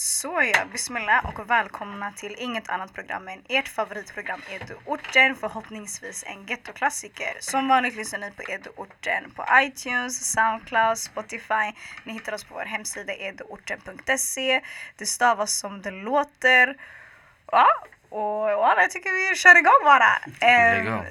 Såja, bismillah och välkomna till inget annat program än ert favoritprogram Eduorten. förhoppningsvis en gettoklassiker. Som vanligt lyssnar ni på Eduorten på iTunes, Soundcloud, Spotify. Ni hittar oss på vår hemsida eduorten.se. Det stavas som det låter. Ja, och voilà, jag tycker vi kör igång bara. Lägg Um, av.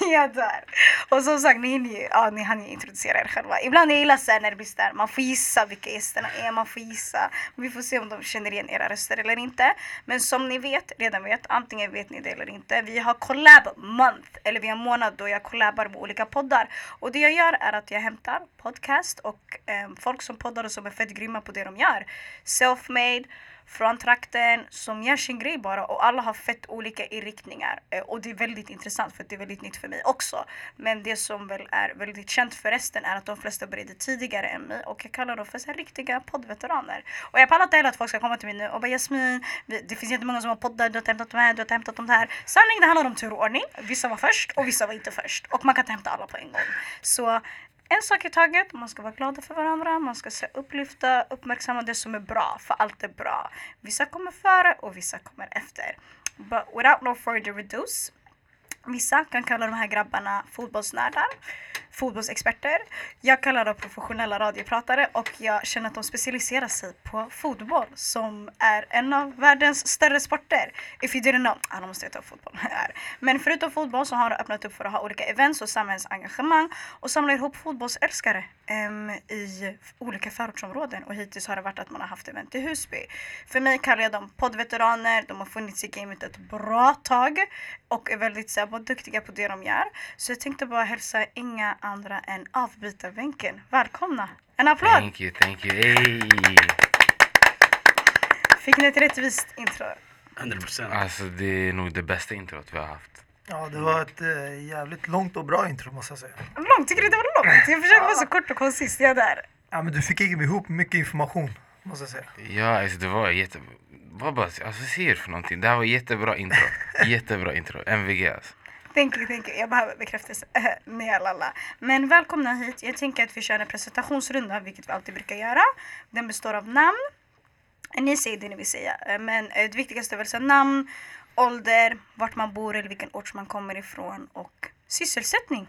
ja, där. Och som sagt, ni, hinner ja, ni hann ju introducera er själva. Ibland jag gillar så när det blir så där, man får gissa vilka gästerna är, man får gissa. Vi får se om de känner igen era röster eller inte. Men som ni vet, redan vet, antingen vet ni det eller inte. Vi har collab month, eller vi har månad då jag collabar med olika poddar. Och det jag gör är att jag hämtar podcast och eh, folk som poddar och som är fett grymma på det de gör. Self-made, från trakten som gör sin grej bara och alla har fett olika inriktningar. Eh, och det är väldigt intressant för det är väldigt nytt för mig också. Men det som väl är väldigt känt för resten är att de flesta började tidigare än mig och jag kallar dem för så här riktiga poddveteraner. Och jag pallar inte heller att folk ska komma till mig nu och bara Jasmin, det finns jättemånga som har poddar, du har inte hämtat de här, du har inte hämtat de här. Sanning, det handlar om tur och ordning. Vissa var först och vissa var inte först. Och man kan inte hämta alla på en gång. Så en sak i taget, man ska vara glada för varandra, man ska se upplyfta, uppmärksamma det som är bra, för allt är bra. Vissa kommer före och vissa kommer efter. But without no further ado, vissa kan kalla de här grabbarna fotbollsnördar, fotbollsexperter. Jag kallar dem professionella radiopratare och jag känner att de specialiserar sig på fotboll som är en av världens större sporter. If you didn't know, ah, då måste jag ta upp fotboll här. Men förutom fotboll så har de öppnat upp för att ha olika events och samhällsengagemang och samla ihop fotbollsälskare um, i olika förortsområden och hittills har det varit att man har haft event i Husby. För mig kallar jag dem poddveteraner, de har funnits i gamet ett bra tag och är väldigt så här, duktiga på det de gör. Så jag tänkte bara hälsa inga andra än avbytarbänken. Välkomna! En applåd! Thank you, thank you. Hey. Fick ni ett rättvist intro? 100 procent. Alltså det är nog det bästa introt vi har haft. Ja, det var ett eh, jävligt långt och bra intro måste jag säga. Långt, tycker du det var långt? Jag försöker vara så kort och koncis, jag är där. Ja, men du fick ihop mycket information måste jag säga. Ja, alltså det var jätte... Vad bara, alltså vad säger du för någonting? Det här var jättebra intro. Jättebra intro. MVG alltså. Thank you, thank you. Jag behöver bekräftelse. Nej. Men välkomna hit. Jag tänker att vi kör en presentationsrunda, vilket vi alltid brukar göra. Den består av namn. Ni säger det ni vill säga. Eh, men eh, det viktigaste är väl så namn, ålder, vart man bor eller vilken ort man kommer ifrån och sysselsättning.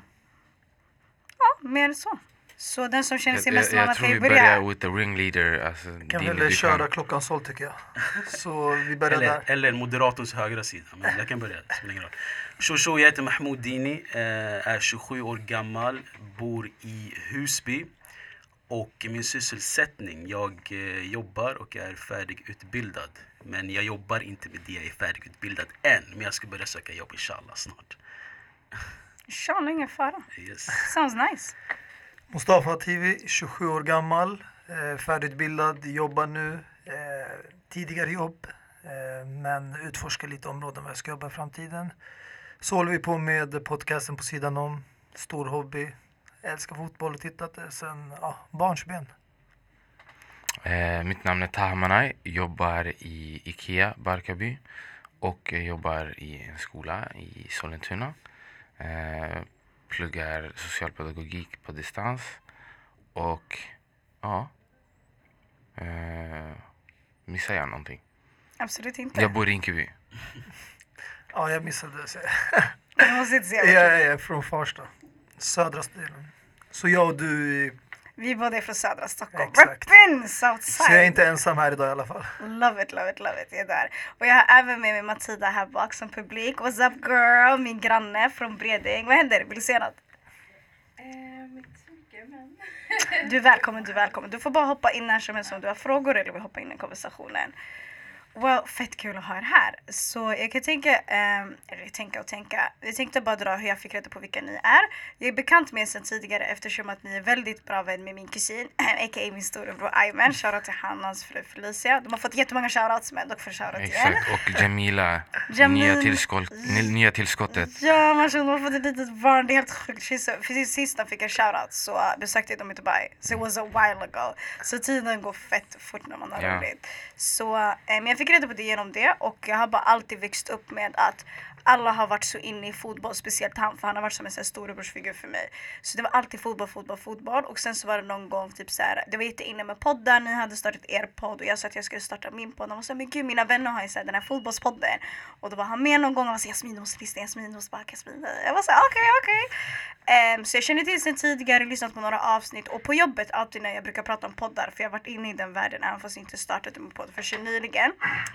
Ja, mer än så. Så den som känner Jag, sig jag, mest jag manad tror kan vi ju börja. börjar with the ringleader. Alltså, Kan väl köra klockan såld tycker jag. Så vi börjar Eller, där. eller moderatorns högra sida. Men jag kan börja, det spelar ingen roll. Tjo tjo, jag heter Mahmoud Dini, eh, är 27 år gammal, bor i Husby. Och min sysselsättning, jag eh, jobbar och är färdigutbildad. Men jag jobbar inte med det jag är färdigutbildad än. Men jag ska börja söka jobb inshallah snart. Inshallah, ingen fara. Yes. Sounds nice. Mustafa TV, 27 år gammal, eh, färdigutbildad, jobbar nu. Eh, tidigare jobb, eh, men utforskar lite områden var jag ska jobba i framtiden. Så håller vi på med podcasten på sidan om. Stor hobby. Älskar fotboll och tittat det sen ja, barnsben. Eh, mitt namn är Taha jobbar i Ikea, Barkarby och jobbar i en skola i Sollentuna. Eh, pluggar socialpedagogik på distans och ja, eh, missar jag någonting? Absolut inte. Jag bor i Rinkeby. Ja, jag missade. Jag måste inte säga Jag är från Farsta, södra delen. Så jag och du, är- Vi båda är från södra Stockholm. Exakt. Reppin Southside! så jag är inte ensam här idag i alla fall. Love it, love it, love it. Jag är där. Och jag har även med mig Matilda här bak som publik. What's up girl? Min granne från Bredäng. Vad händer? Vill du säga något? Eh. Du är välkommen, du är välkommen. Du får bara hoppa in när som helst om du har frågor eller vill hoppa in i konversationen. Well, fett kul att ha er här. Så jag kan tänka, ehm, eller tänka och tänka. Jag tänkte bara dra hur jag fick reda på vilka ni är. Jag är bekant med er sedan tidigare eftersom att ni är väldigt bra vän med min kusin, a.k.a. min storebror Ayman. Shoutout till han hans fru Felicia. De har fått jättemånga shoutouts men dock för shoutout igen. Exakt, och Jamila, Jamil. nya, tillskott, nya tillskottet. Ja, man känner man har fått ett litet barn. Det är helt sjukt. Precis de fick en shoutout så besökte jag dem i Dubai. So it was a while ago. Så tiden går fett fort när man har Ja. roligt. Så, eh, men jag fick reda på det genom det och jag har bara alltid växt upp med att alla har varit så inne i fotboll, speciellt han för han har varit som en sån storebrorsfigur för mig. Så det var alltid fotboll, fotboll, fotboll och sen så var det någon gång typ så här, det var jätteinne med poddar, ni hade startat er podd och jag sa att jag skulle starta min podd. Och var så här, men gud mina vänner har ju så här, den här fotbollspodden. Och då var han med någon gång och var så här, Jasmin du måste lyssna, Jasmin du måste bara, Jasmin. Jag var så här, okej okej. Um, så jag känner till sen tidigare, lyssnat på några avsnitt och på jobbet alltid när jag brukar prata om poddar för jag har varit inne i den världen även fast jag inte startat min podd för nyligen.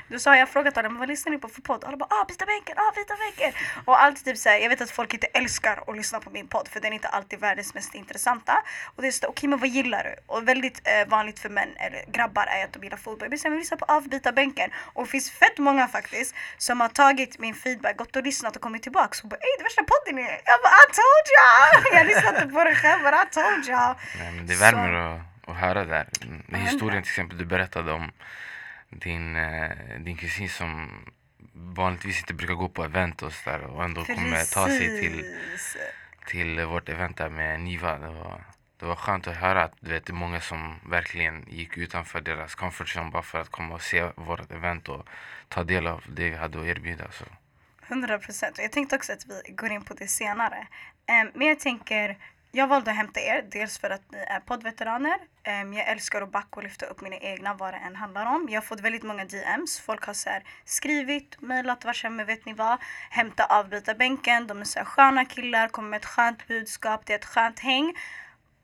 Då sa jag frågat alla, men vad lyssnar ni på för podd? Alla bara, ah byta bänken, ah byta bänken. Och alltid typ såhär, jag vet att folk inte älskar att lyssna på min podd för den är inte alltid världens mest intressanta. Och det är så okej okay, men vad gillar du? Och väldigt eh, vanligt för män eller grabbar är att de gillar fotboll. Jag blir såhär, men lyssna på avbyta bänken. Och det finns fett många faktiskt som har tagit min feedback, gått och lyssnat och kommit tillbaks och bara, ey det värsta podden är. Jag bara, I told you! Jag lyssnade på det själv, but I told. Nej, men det värmer att, att höra där. Den historien till exempel du berättade om din, eh, din kusin som vanligtvis inte brukar gå på event och sådär och ändå kommer ta sig till, till vårt event där med Niva. Det var, det var skönt att höra att du vet, det är många som verkligen gick utanför deras comfort zone bara för att komma och se vårt event och ta del av det vi hade att erbjuda. Så. 100 procent. Jag tänkte också att vi går in på det senare. Um, men jag tänker, jag valde att hämta er, dels för att ni är poddveteraner. Um, jag älskar att backa och lyfta upp mina egna, vad det än handlar om. Jag har fått väldigt många DMs. Folk har så här, skrivit, mejlat, varit Men vet ni vad? Hämta avbytarbänken. De är så här, sköna killar, kommer med ett skönt budskap, det är ett skönt häng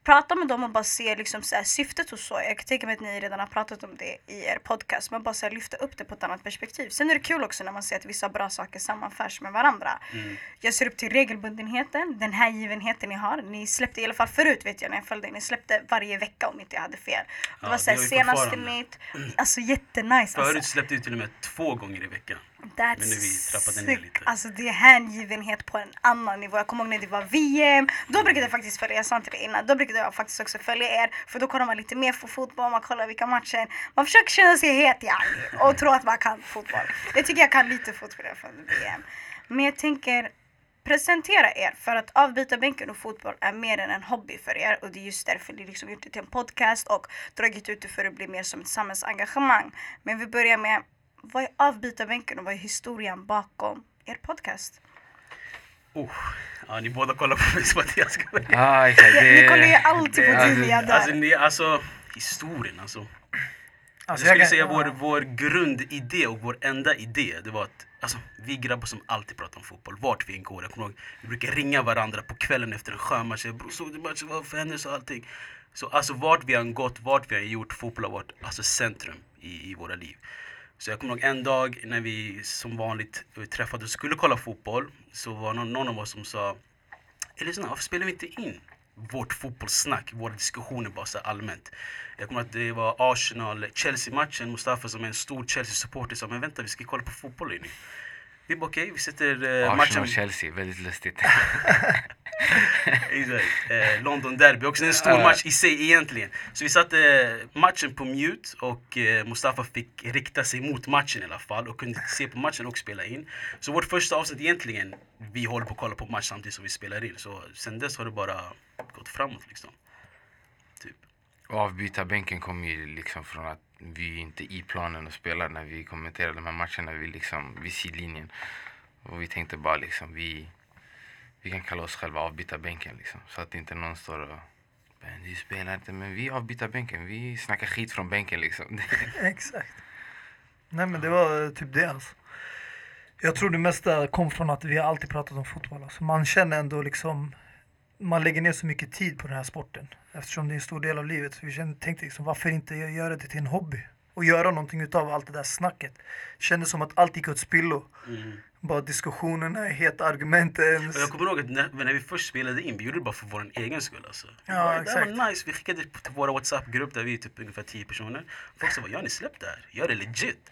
prata med dem och bara se liksom så syftet och så. Jag kan tänka mig att ni redan har pratat om det i er podcast. Men bara så lyfta upp det på ett annat perspektiv. Sen är det kul också när man ser att vissa bra saker sammanförs med varandra. Mm. Jag ser upp till regelbundenheten, den här givenheten ni har. Ni släppte i alla fall förut vet jag när jag följde Ni släppte varje vecka om inte jag hade fel. Det ja, var så här, senaste nytt. Alltså jättenice. Förut alltså. släppte vi till och med två gånger i veckan. That's men nu vi trappade ner lite. Alltså det är hängivenhet på en annan nivå. Jag kommer ihåg när det var VM. Då brukade jag faktiskt följa, jag sa inte det innan, då brukade jag faktiskt också följa er. För då kollar man lite mer på fotboll, man kollar vilka matcher. Man försöker känna sig het yani och tro att man kan fotboll. Det tycker jag kan lite fotboll från VM. Men jag tänker presentera er för att avbytarbänken och fotboll är mer än en hobby för er och det är just därför ni liksom gjort det till en podcast och dragit ut det för att bli mer som ett samhällsengagemang. Men vi börjar med vad är avbytarbänken och vad är historien bakom er podcast? Oh, ja, ni båda kollar på mig som att jag ska börja. Ah, exakt, det, ni kollar ju alltid på Julia alltså, alltså, ni, alltså, historien alltså. Alltså, jag skulle säga vår, vår grundidé och vår enda idé, det var att alltså, vi grabbar som alltid pratar om fotboll, vart vi än går. Jag ihåg, vi brukar ringa varandra på kvällen efter en sjömatch. Såg du matchen? Vad för hände? Så allting. Så alltså vart vi än gått, vart vi än gjort, fotboll har varit alltså, centrum i, i våra liv. Så jag kommer ihåg en dag när vi som vanligt träffades och skulle kolla fotboll så var någon, någon av oss som sa Eller lyssna, varför spelar vi inte in vårt fotbollssnack, våra diskussioner bara så allmänt. Jag kommer ihåg att det var Arsenal-Chelsea-matchen, Mustafa som är en stor Chelsea-supporter sa men vänta vi ska kolla på fotboll nu. Vi bara okej, okay, vi sätter matchen... Arsenal-Chelsea, väldigt lustigt. Exakt. Eh, London Derby, också en stor match i sig egentligen. Så vi satte eh, matchen på mute och eh, Mustafa fick rikta sig mot matchen i alla fall och kunde se på matchen och spela in. Så vårt första avsnitt egentligen, vi håller på att kolla på match samtidigt som vi spelar in. Så sen dess har det bara gått framåt liksom. Typ. Och avbytarbänken kom ju liksom från att vi är inte i planen och spelar när vi kommenterar de här matcherna. Vi liksom vid sidlinjen. Och vi tänkte bara liksom vi vi kan kalla oss själva avbytarbänken liksom. Så att inte någon står och men du spelar inte, men vi avbytar bänken. Vi snackar skit från bänken liksom. Exakt. Nej men det var eh, typ det alltså. Jag tror det mesta kom från att vi alltid pratat om fotboll. Alltså man känner ändå liksom, man lägger ner så mycket tid på den här sporten. Eftersom det är en stor del av livet. Så vi kände, tänkte liksom, varför inte göra det till en hobby? Och göra någonting utav allt det där snacket. Kändes som att allt gick åt spillo. Mm. Bara diskussionerna, heta argumenten. Jag kommer ihåg att när, när, vi först spelade in, vi gjorde det bara för vår egen skull. Alltså. Ja, exakt. Det var nice. Vi skickade till våra WhatsApp-grupp där vi är typ ungefär 10 personer. Folk sa ja ni släppt det här, gör det legit.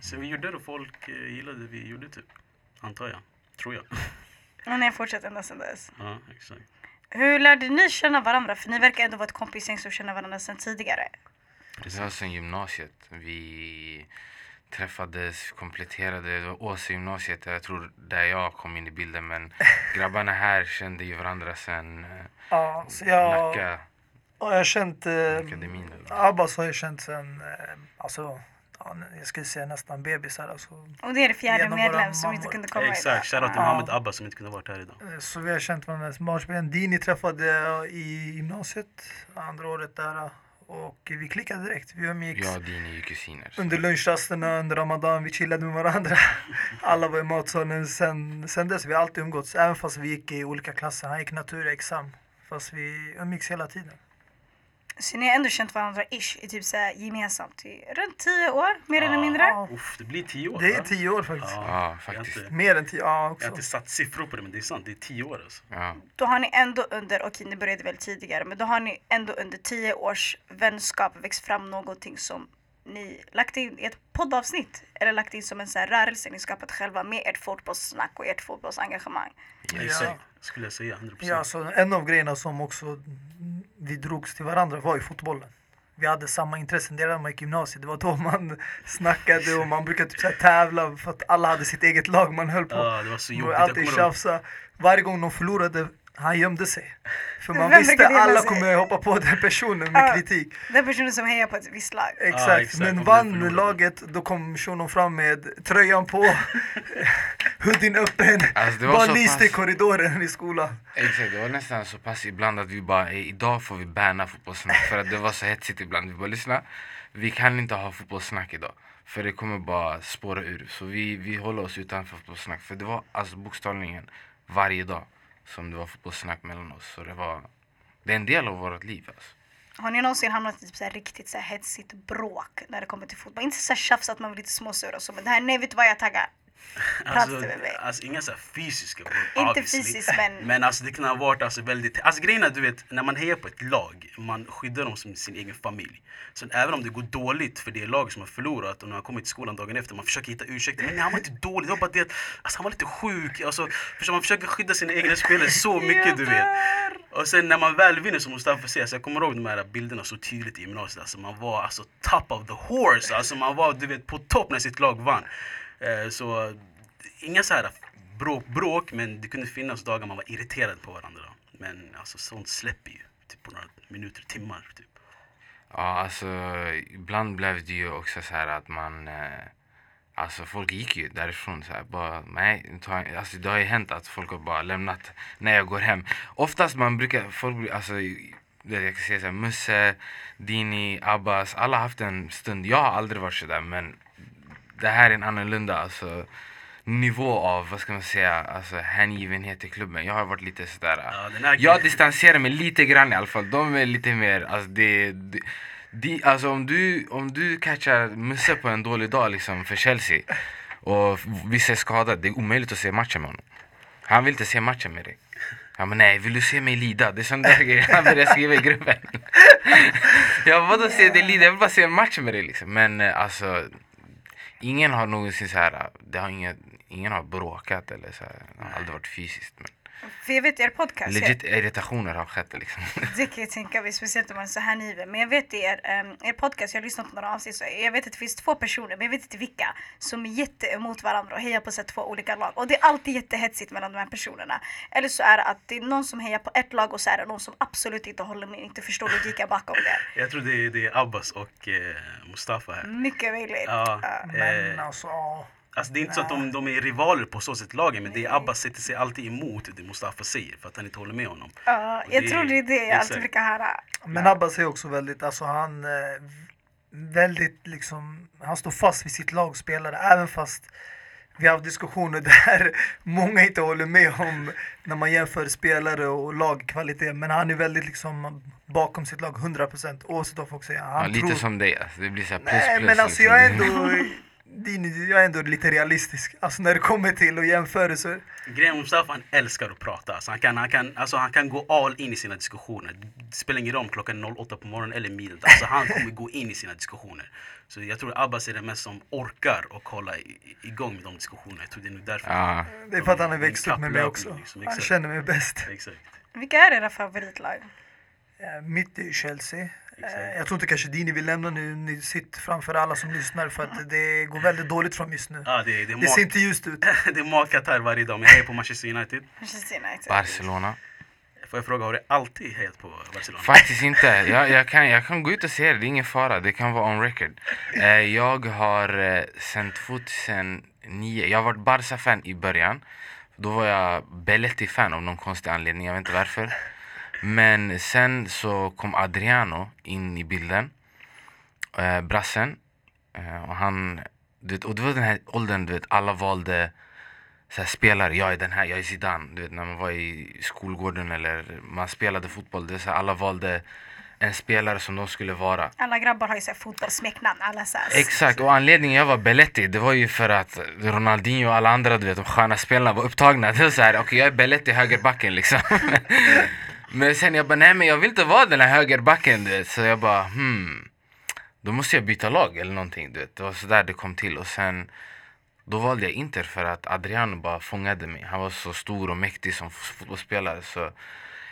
Så vi gjorde det och folk eh, gillade det vi gjorde typ. Antar jag. Tror jag. Och ni har fortsatt ända sedan dess? Ja, exakt. Hur lärde ni känna varandra? För ni verkar ändå vara ett kompisgäng som känner varandra sedan tidigare. Det var sedan gymnasiet. Vi träffades, kompletterade. Åsegymnasiet, jag tror där jag kom in i bilden. Men grabbarna här kände ju varandra sen eh, ja, så jag, Nacka. Och jag har känt... Eh, Abbas har jag känt sen... Eh, alltså, ja, jag skulle säga nästan bebisar. Alltså. Och det är det fjärde medlem som inte kunde komma Exakt, shoutout till Ja. Mohammed Abba som inte kunde varit här idag. Eh, Så vi har känt varandra sedan barnsben. Dini träffade jag i gymnasiet, andra året där. Och vi klickade direkt. Vi umgicks Jag och Dini är kusiner. under lunchrasterna, under Ramadan. Vi chillade med varandra. Alla var i matsalen. Sen, sen dess vi har alltid umgåtts. Även fast vi gick i olika klasser. Han gick natur, exam. Fast vi umgicks hela tiden. Så ni har ändå känt varandra ish i typ så här gemensamt i runt tio år, mer eller mindre? Ja, Uff, det blir tio år det är va? tio år faktiskt. Ja, Ja, jag har faktiskt. inte- Mer än tio, ja Jag också. har inte satt siffror på det men det är sant, det är tio år alltså. Ja. Då har ni ändå under, okej ni började väl tidigare, men då har ni ändå under tio års vänskap växt fram någonting som ni lagt in i ett poddavsnitt eller lagt in som en så här rörelse ni skapat själva med ert fotbollssnack och ert fotbollsengagemang. Ja. Exakt, skulle jag säga. 100%. Ja, så en av grejerna som också vi drogs till varandra var ju fotbollen. Vi hade samma intressen när man gick i gymnasiet. Det var då man snackade och man brukade typ så tävla för att alla hade sitt eget lag man höll på. Ja, det var så jobbigt. alltid tjafsa. Varje gång de förlorade, han gömde sig. För man Vem visste gömma alla sig? kommer hoppa på den personen med Ja. kritik. Den personen som hejar på ett visst lag. Exakt. exakt. Men vann laget, då kom shunon fram med tröjan på, hoodien öppen, Alltså, bara lyste pass- i korridoren i skolan. Exakt, det var nästan så pass ibland att vi bara "Ey, idag får vi banna fotbollssnack för att det var så hetsigt ibland. Vi bara lyssna, vi kan inte ha fotbollssnack idag för det kommer bara spåra ur. Så vi, vi håller oss utanför fotbollssnack för det var alltså bokstavligen varje dag som det var fotbollssnack mellan oss. Så det var, det är en del av vårt liv alltså. Har ni någonsin hamnat i typ så här riktigt så här hetsigt bråk när det kommer till fotboll? Inte så här tjafs att man blir lite småsur och så, men det här, nej vet du vad jag taggar? Alltså, mig. alltså inga så fysiska bråk, Inte fysiskt men... Men alltså det kan ha varit alltså väldigt, alltså grejen är du vet när man hejar på ett lag, man skyddar dem som sin egen familj. Så även om det går dåligt för det lag som har förlorat och när man kommer till skolan dagen efter, man försöker hitta ursäkter. Men nej, han var inte dålig, det var bara det att alltså, han var lite sjuk. Alltså, förstår, man försöker skydda sina egna spelare så mycket du vet. Och sen när man väl vinner som Mustafa säger, så jag kommer ihåg de här bilderna så tydligt i gymnasiet. Alltså man var alltså top of the horse, alltså man var du vet på topp när sitt lag vann. Eh, så inga så här bråk, bråk, men det kunde finnas dagar man var irriterad på varandra. Men alltså sånt släpper ju typ på några minuter, timmar. Typ. Ja, alltså ibland blev det ju också så här att man... Eh, alltså folk gick ju därifrån så här bara, nej, alltså det har ju hänt att folk har bara lämnat när jag går hem. Oftast man brukar, folk alltså jag kan säga så här, Musse, Dini, Abbas, alla har haft en stund. Jag har aldrig varit så där men det här är en annorlunda alltså, nivå av, vad ska man säga, alltså hängivenhet i klubben. Jag har varit lite sådär... Ja, Jag distanserar mig lite grann i alla fall. De är lite mer, alltså det... det de, alltså om du, om du catchar Musse på en dålig dag liksom för Chelsea och vissa är skadade, det är omöjligt att se matchen med honom. Han vill inte se matchen med dig. Han bara, nej, vill du se mig lida? Det är sån där grejer han börjar skriva i gruppen. jag bara, vadå se dig lida? Jag vill bara se en match med dig liksom. Men eh, alltså, ingen har någonsin så här, det har ingen, ingen har bråkat eller så här. Det har aldrig varit fysiskt. Men För jag vet er podcast, jag, legit irritationer har skett liksom. det kan jag tänka mig, speciellt om man är så här nyven. Men jag vet er, um, er podcast, jag har lyssnat på några avsnitt, så jag vet att det finns två personer, men jag vet inte vilka, som är jätteemot varandra och hejar på så här, två olika lag. Och det är alltid jättehetsigt mellan de här personerna. Eller så är det att det är någon som hejar på ett lag och så är det någon som absolut inte håller med, inte förstår logiken bakom det. Jag tror det är, det är Abbas och eh, Mustafa här. Mycket möjligt. Ja, Ja. Men eh, alltså. Alltså det är inte så att de, de är rivaler på så sätt lagen men det är Abbas sätter sig alltid emot det Mustafa säger för att han inte håller med honom. Ja, Och jag det- tror det är det jag alltid brukar höra. Men Abbas är också väldigt, alltså han eh, väldigt liksom, han står fast vid sitt lag spelare även fast vi har haft diskussioner där många inte håller med om när man jämför spelare och lagkvalitet. Men han är väldigt liksom bakom sitt lag 100% oavsett vad folk säger. Han Ja, lite tror... som dig alltså. Det blir så här plus Nej plus. men alltså liksom. jag är ändå, din, jag är ändå lite realistisk. Alltså när det kommer till att jämförelser. Grejen med Mustafa, han älskar att prata. Alltså han, kan, han, kan, alltså han kan gå all in i sina diskussioner. Det spelar ingen roll om klockan är 08 på morgonen eller midnatt. Alltså han kommer gå in i sina diskussioner. Så jag tror Abbas är den mest som orkar och hålla i, igång med de diskussionerna. Jag tror det är nog därför. Ja, Det är för att han har växt upp med mig också. liksom, Han känner mig bäst. Exakt. Vilka är era favoritlag? Eh, Mitt är Chelsea. Eh, Exakt. Jag tror inte kanske Dini vill lämna nu. Ni sitter framför alla som lyssnar för att det går väldigt dåligt för dem just nu. Ja, det, det, Det ser inte ljust ut. det är makat här varje dag. Men jag är på Manchester United. Manchester United. Barcelona. Får jag fråga, har du alltid hejat på Barcelona? Faktiskt inte. Jag, jag, kan, jag kan gå ut och säga det, det är ingen fara. Det kan vara on record. Eh, jag har eh, sen 2009, jag har varit Barca-fan i början. Då var jag Belletti-fan av någon konstig anledning, jag vet inte varför. Men sen så kom Adriano in i bilden. Eh, brassen. Eh, och han, du vet, och det var den här åldern, du vet, alla valde så här, spelare, jag är den här, jag är Zidane. Du vet när man var i skolgården eller man spelade fotboll. Det så här, alla valde en spelare som de skulle vara. Alla grabbar har ju fotbollssmeknamn. Alla så här. Exakt, och anledningen jag var Belletti det var ju för att Ronaldinho och alla andra du vet, de sköna spelarna var upptagna. Det var såhär, okej okay, jag är Belletti högerbacken liksom. men sen jag bara, nej men jag vill inte vara den här högerbacken du vet. Så jag bara, hmm. Då måste jag byta lag eller någonting du vet. Det var sådär det kom till och sen då valde jag Inter för att Adriano bara fångade mig. Han var så stor och mäktig som fotbollsspelare så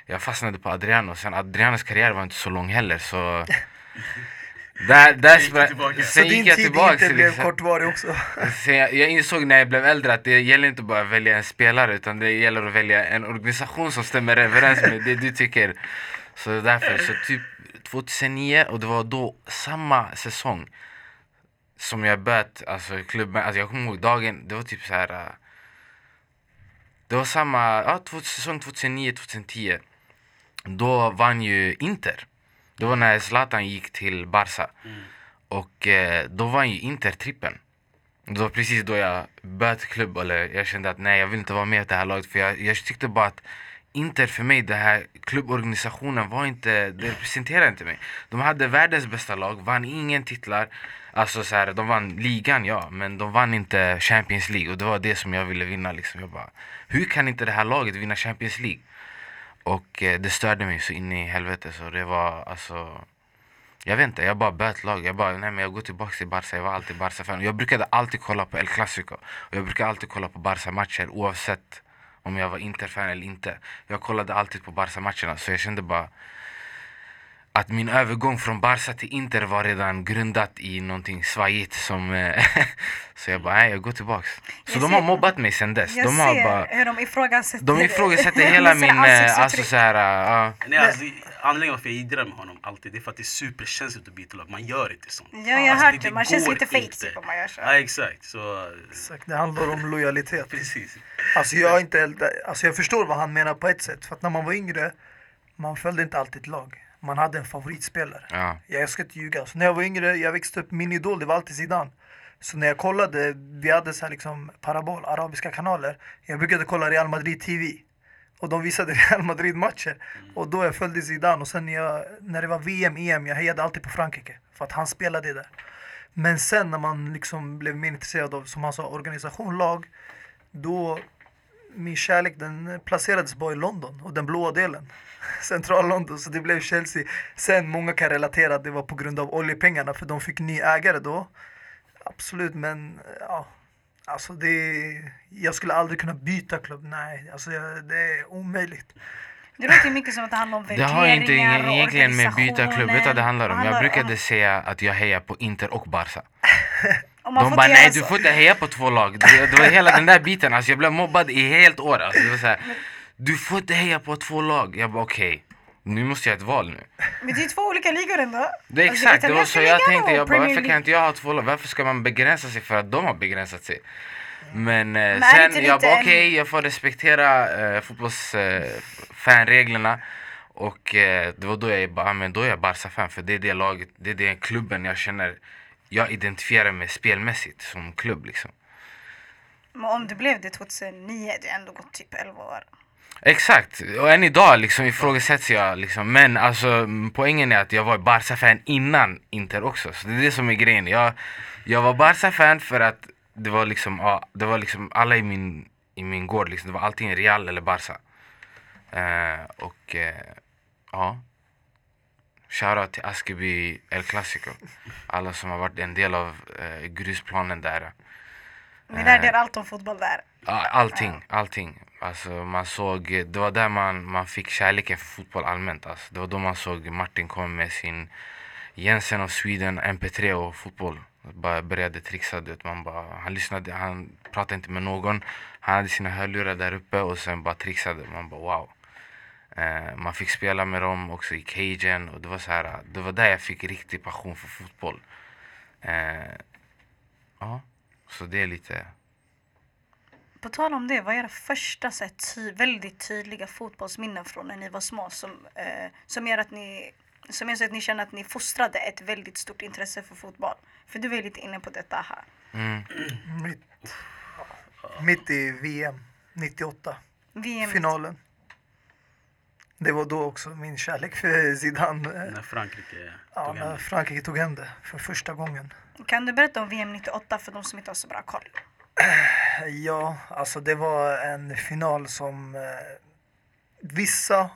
jag fastnade på Adriano. Sen Adrianos karriär var inte så lång heller så där, där Gick tillbaka? Sen så gick din jag tid tillbaka. inte blev liksom. kortvarig också? Jag, jag insåg när jag blev äldre att det gäller inte bara att välja en spelare utan det gäller att välja en organisation som stämmer överens med det du tycker. Så därför, så typ 2009 och det var då samma säsong som jag börjat, alltså klubben, alltså jag kommer ihåg dagen, det var typ så här. äh, Det var samma, ja säsong 2009-2010. Då vann ju Inter. Det var när Zlatan gick till Barca. Och eh, då vann ju Inter trippen. Det var precis då jag bytte klubb, eller jag kände att nej jag vill inte vara med i det här laget för jag, jag tyckte bara att Inter för mig, den här klubborganisationen var inte, det representerade inte mig. De hade världens bästa lag, vann ingen titlar. Alltså så här, de vann ligan ja, men de vann inte Champions League och det var det som jag ville vinna liksom. Jag bara, hur kan inte det här laget vinna Champions League? Och eh, det störde mig så in i helvete så det var alltså jag vet inte, jag bara bytte lag. Jag bara, nej men jag går tillbaka till Barca. Jag var alltid Barca-fan. Jag brukade alltid kolla på El Clasico. Och jag brukade alltid kolla på Barca-matcher oavsett om jag var Inter-fan eller inte. Jag kollade alltid på Barca-matcherna. Så jag kände bara att min övergång från Barca till Inter var redan grundat i någonting svajigt som... eh, så jag bara, nej jag går tillbaks. Så Jag de har ser- mobbat mig sen dess. Jag De har ser bara... hur de ifrågasätter De ifrågasätter hela min... eh. Alltså såhär... ja. Nej, alltså, anledningen varför jag gillar med honom alltid, det är för att det är superkänsligt att byta lag. Man gör inte sånt. Ja, jag har Alltså, hört det. Man känns lite fake typ om man gör så. Ja, exakt. Så, Exakt, det handlar om lojalitet. precis. Alltså jag, inte, alltså jag förstår vad han menar på ett sätt. För att när man var yngre, man följde inte alltid lag. Man hade en favoritspelare. ja. Jag ska inte ljuga. Så när jag var yngre, jag växte upp, min idol det var alltid Zidane. Så när jag kollade, vi hade så här liksom parabol, arabiska kanaler. Jag brukade kolla Real Madrid TV. Och de visade Real Madrid-matcher. Och då jag följde Zidane. Och sen när, jag, när det var VM, EM, jag hejade alltid på Frankrike. För att han spelade där. Men sen när man liksom blev mer intresserad av, som han sa, organisation, lag. Då, min kärlek den placerades bara i London och den blåa delen. Central London, så det blev Chelsea. Sen många kan relatera att det var på grund av oljepengarna för de fick ny ägare då. Absolut, men ja. Alltså det, jag skulle aldrig kunna byta klubb, nej. Alltså jag, det är omöjligt. Det låter ju mycket som att det handlar om Det värderingar har inte egentligen med byta klubb, vet du vad det handlar om? Jag brukade säga att jag hejar på Inter och Barca. man De får bara nej göra du så. får inte heja på två lag. Det, det var hela den där biten, alltså jag blev mobbad i helt år. Alltså, det var så här, du får inte heja på två lag. Jag bara okej, nu måste jag ha ett val nu. Men det är två olika ligor ändå. Det är Alltså, exakt, det var så jag tänkte. Jag bara, varför kan inte jag ha två lag? Varför ska man begränsa sig för att de har begränsat sig? Men, eh, det sen, jag lite bara okej, jag får respektera eh, fotbollsfanreglerna. och eh, det var då jag bara, men då är jag Barca-fan för det är det laget, det är den klubben jag känner jag identifierar mig spelmässigt som klubb liksom. Men om du blev det 2009, det har ändå gått typ 11 år. Exakt, och än idag liksom ifrågasätts jag liksom. Men alltså poängen är att jag var Barca-fan innan Inter också. Så det är det som är grejen. Jag, jag var Barca-fan för att det var liksom, ja, det var liksom alla i min, i min gård liksom. Det var antingen Real eller Barca. Eh, och eh, ja. Shoutout till Askeby El Clasico. Alla som har varit en del av eh, grusplanen där. Vi lärde er allt om fotboll där. Allting, allting. Alltså man såg, det var där man, man fick kärleken för fotboll allmänt. Alltså. Det var då man såg Martin komma med sin Jensen of Sweden MP3 och fotboll. Bara började trixa, du vet, man bara, han lyssnade, han pratade inte med någon. Han hade sina hörlurar där uppe och sen bara trixade. Man bara wow. Eh, man fick spela med dem också i cagen och det var så här, det var där jag fick riktig passion för fotboll. Eh, ja, så det är lite... På tal om det, vad är era första så här, ty- väldigt tydliga fotbollsminnen från när ni var små som, eh, som gör att ni som gör så att ni känner att ni fostrade ett väldigt stort intresse för fotboll? För du var lite inne på detta här. Mm. Mitt, mitt i VM 98, VM finalen. Det var då också min kärlek för Zidane. eh, När Frankrike Ja, tog när. Frankrike tog hem det för första gången. Kan du berätta om VM 98 för de som inte har så bra koll? Ja, alltså det var en final som eh, vissa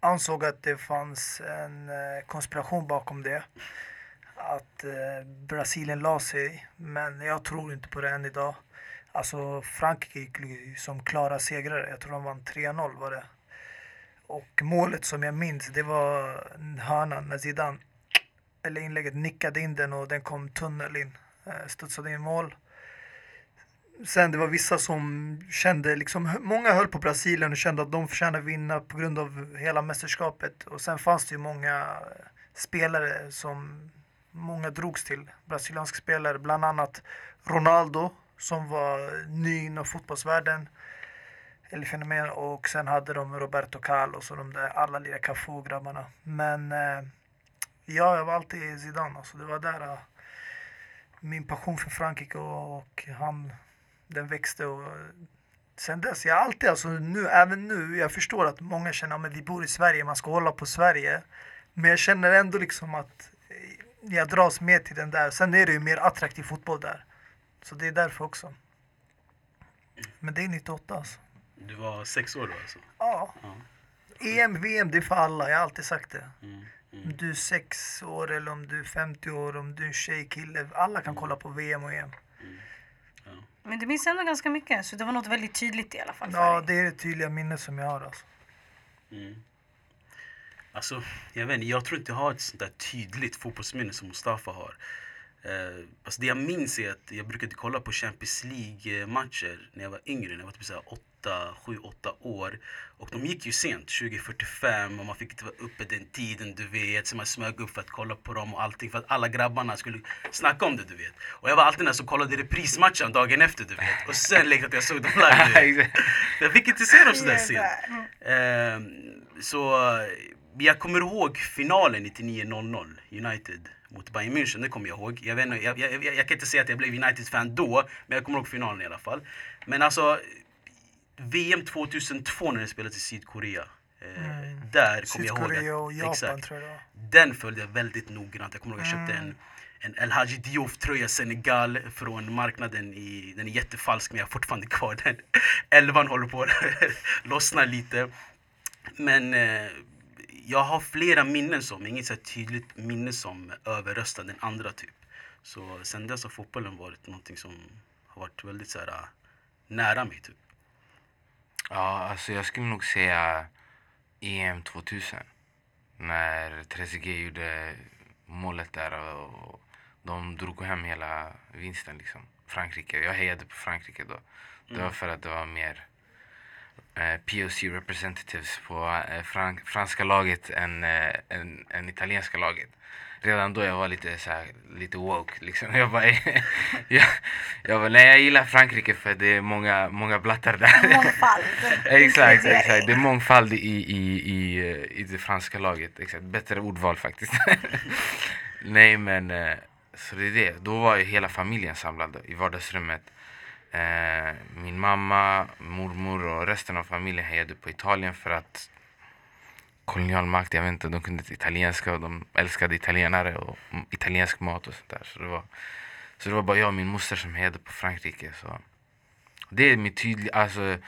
ansåg att det fanns en eh, konspiration bakom det. Att eh, Brasilien la sig, men jag tror inte på det än idag. Alltså Frankrike gick som klara segrare. Jag tror de vann 3-0 var det. Och målet som jag minns, det var hörnan. när Zidane, eller inlägget nickade in den och den kom tunnel in. Eh, studsade in mål. Sen det var vissa som kände, liksom, många höll på Brasilien och kände att de förtjänar vinna på grund av hela mästerskapet. Och sen fanns det ju många eh, spelare som många drogs till, brasilianska spelare, bland annat Ronaldo som var ny inom fotbollsvärlden, El fenomen, och sen hade de Roberto Carlos och de där alla lilla Cafu-grabbarna. Men eh, ja, jag var alltid Zidane, alltså det var där eh, min passion för Frankrike och, och han den växte och eh, sen dess, jag har alltid, alltså nu, även nu, jag förstår att många känner att vi bor i Sverige, man ska hålla på Sverige. Men jag känner ändå liksom att eh, jag dras mer till den där. Sen är det ju mer attraktiv fotboll där. Så det är därför också. Men det är 98 alltså. Du var sex år då alltså? Ja. Ja. EM, VM, det är för alla. Jag har alltid sagt det. Mm. Om Mm. du är sex år eller om du är 50 år, om du är en tjej, kille. Alla kan kolla på VM och EM. Men du minns ändå ganska mycket, så det var något väldigt tydligt i alla fall Ja, det är det tydliga minnet som jag har alltså. Mm. Alltså, jag vet inte, jag tror inte jag har ett sånt där tydligt fotbollsminne som Mustafa har. Eh, alltså det jag minns är att jag brukade kolla på Champions League-matcher när jag var yngre, när jag var typ 8, 7, 8 år. Och de gick ju sent, 20.45 och man fick inte vara uppe den tiden du vet. Så man smög upp för att kolla på dem och allting för att alla grabbarna skulle snacka om det du vet. Och jag var alltid den som kollade reprismatchen dagen efter du vet. Och sen lekte att jag såg dem live. Jag fick inte se dem sådär sent. Ehm, så eh, jag kommer ihåg finalen 99-00, United mot Bayern München, det kommer jag ihåg. Jag, vet, jag, jag, jag, kan inte säga att jag blev United-fan då, men jag kommer ihåg finalen i alla fall. Men alltså, VM 2002 när det spelades i Sydkorea. eh, Mm. Där kommer jag ihåg Sydkorea och att, Japan exakt, tror jag den följde jag väldigt noggrant. Jag kommer ihåg att jag köpte Mm. en, en El Hadji Diouf-tröja Senegal från marknaden. I, den är jättefalsk men jag har fortfarande kvar den. Elvan håller på att lossna lite. Men eh, jag har flera minnen som, inget så tydligt minne som överröstar den andra typ. Så sen dess har fotbollen varit någonting som har varit väldigt så här, äh, nära mig typ. Ja, alltså jag skulle nog säga EM 2000. När Trezeguet gjorde målet där och de drog hem hela vinsten liksom. Frankrike. Jag hejade på Frankrike då. Det var för att det var mer POC representatives på eh, fran franska laget än, eh, än, än italienska laget. Redan då jag var lite så här, lite woke liksom. Jag bara, jag, jag bara, nej jag gillar Frankrike för det är många, många blattar där. Mångfald. Exakt, exakt. Det är mångfald i, i, i, eh, i det franska laget. Exakt. Bättre ordval faktiskt. Nej men, eh, så det är det. Då var ju hela familjen samlad i vardagsrummet. Eh, Min mamma, mormor och resten av familjen hejade på Italien för att kolonialmakt, jag vet inte, de kunde inte italienska och de älskade italienare och italiensk mat och sånt där. Så det var, så det var bara jag och min moster som hejade på Frankrike. Så. Det är mitt tydliga, alltså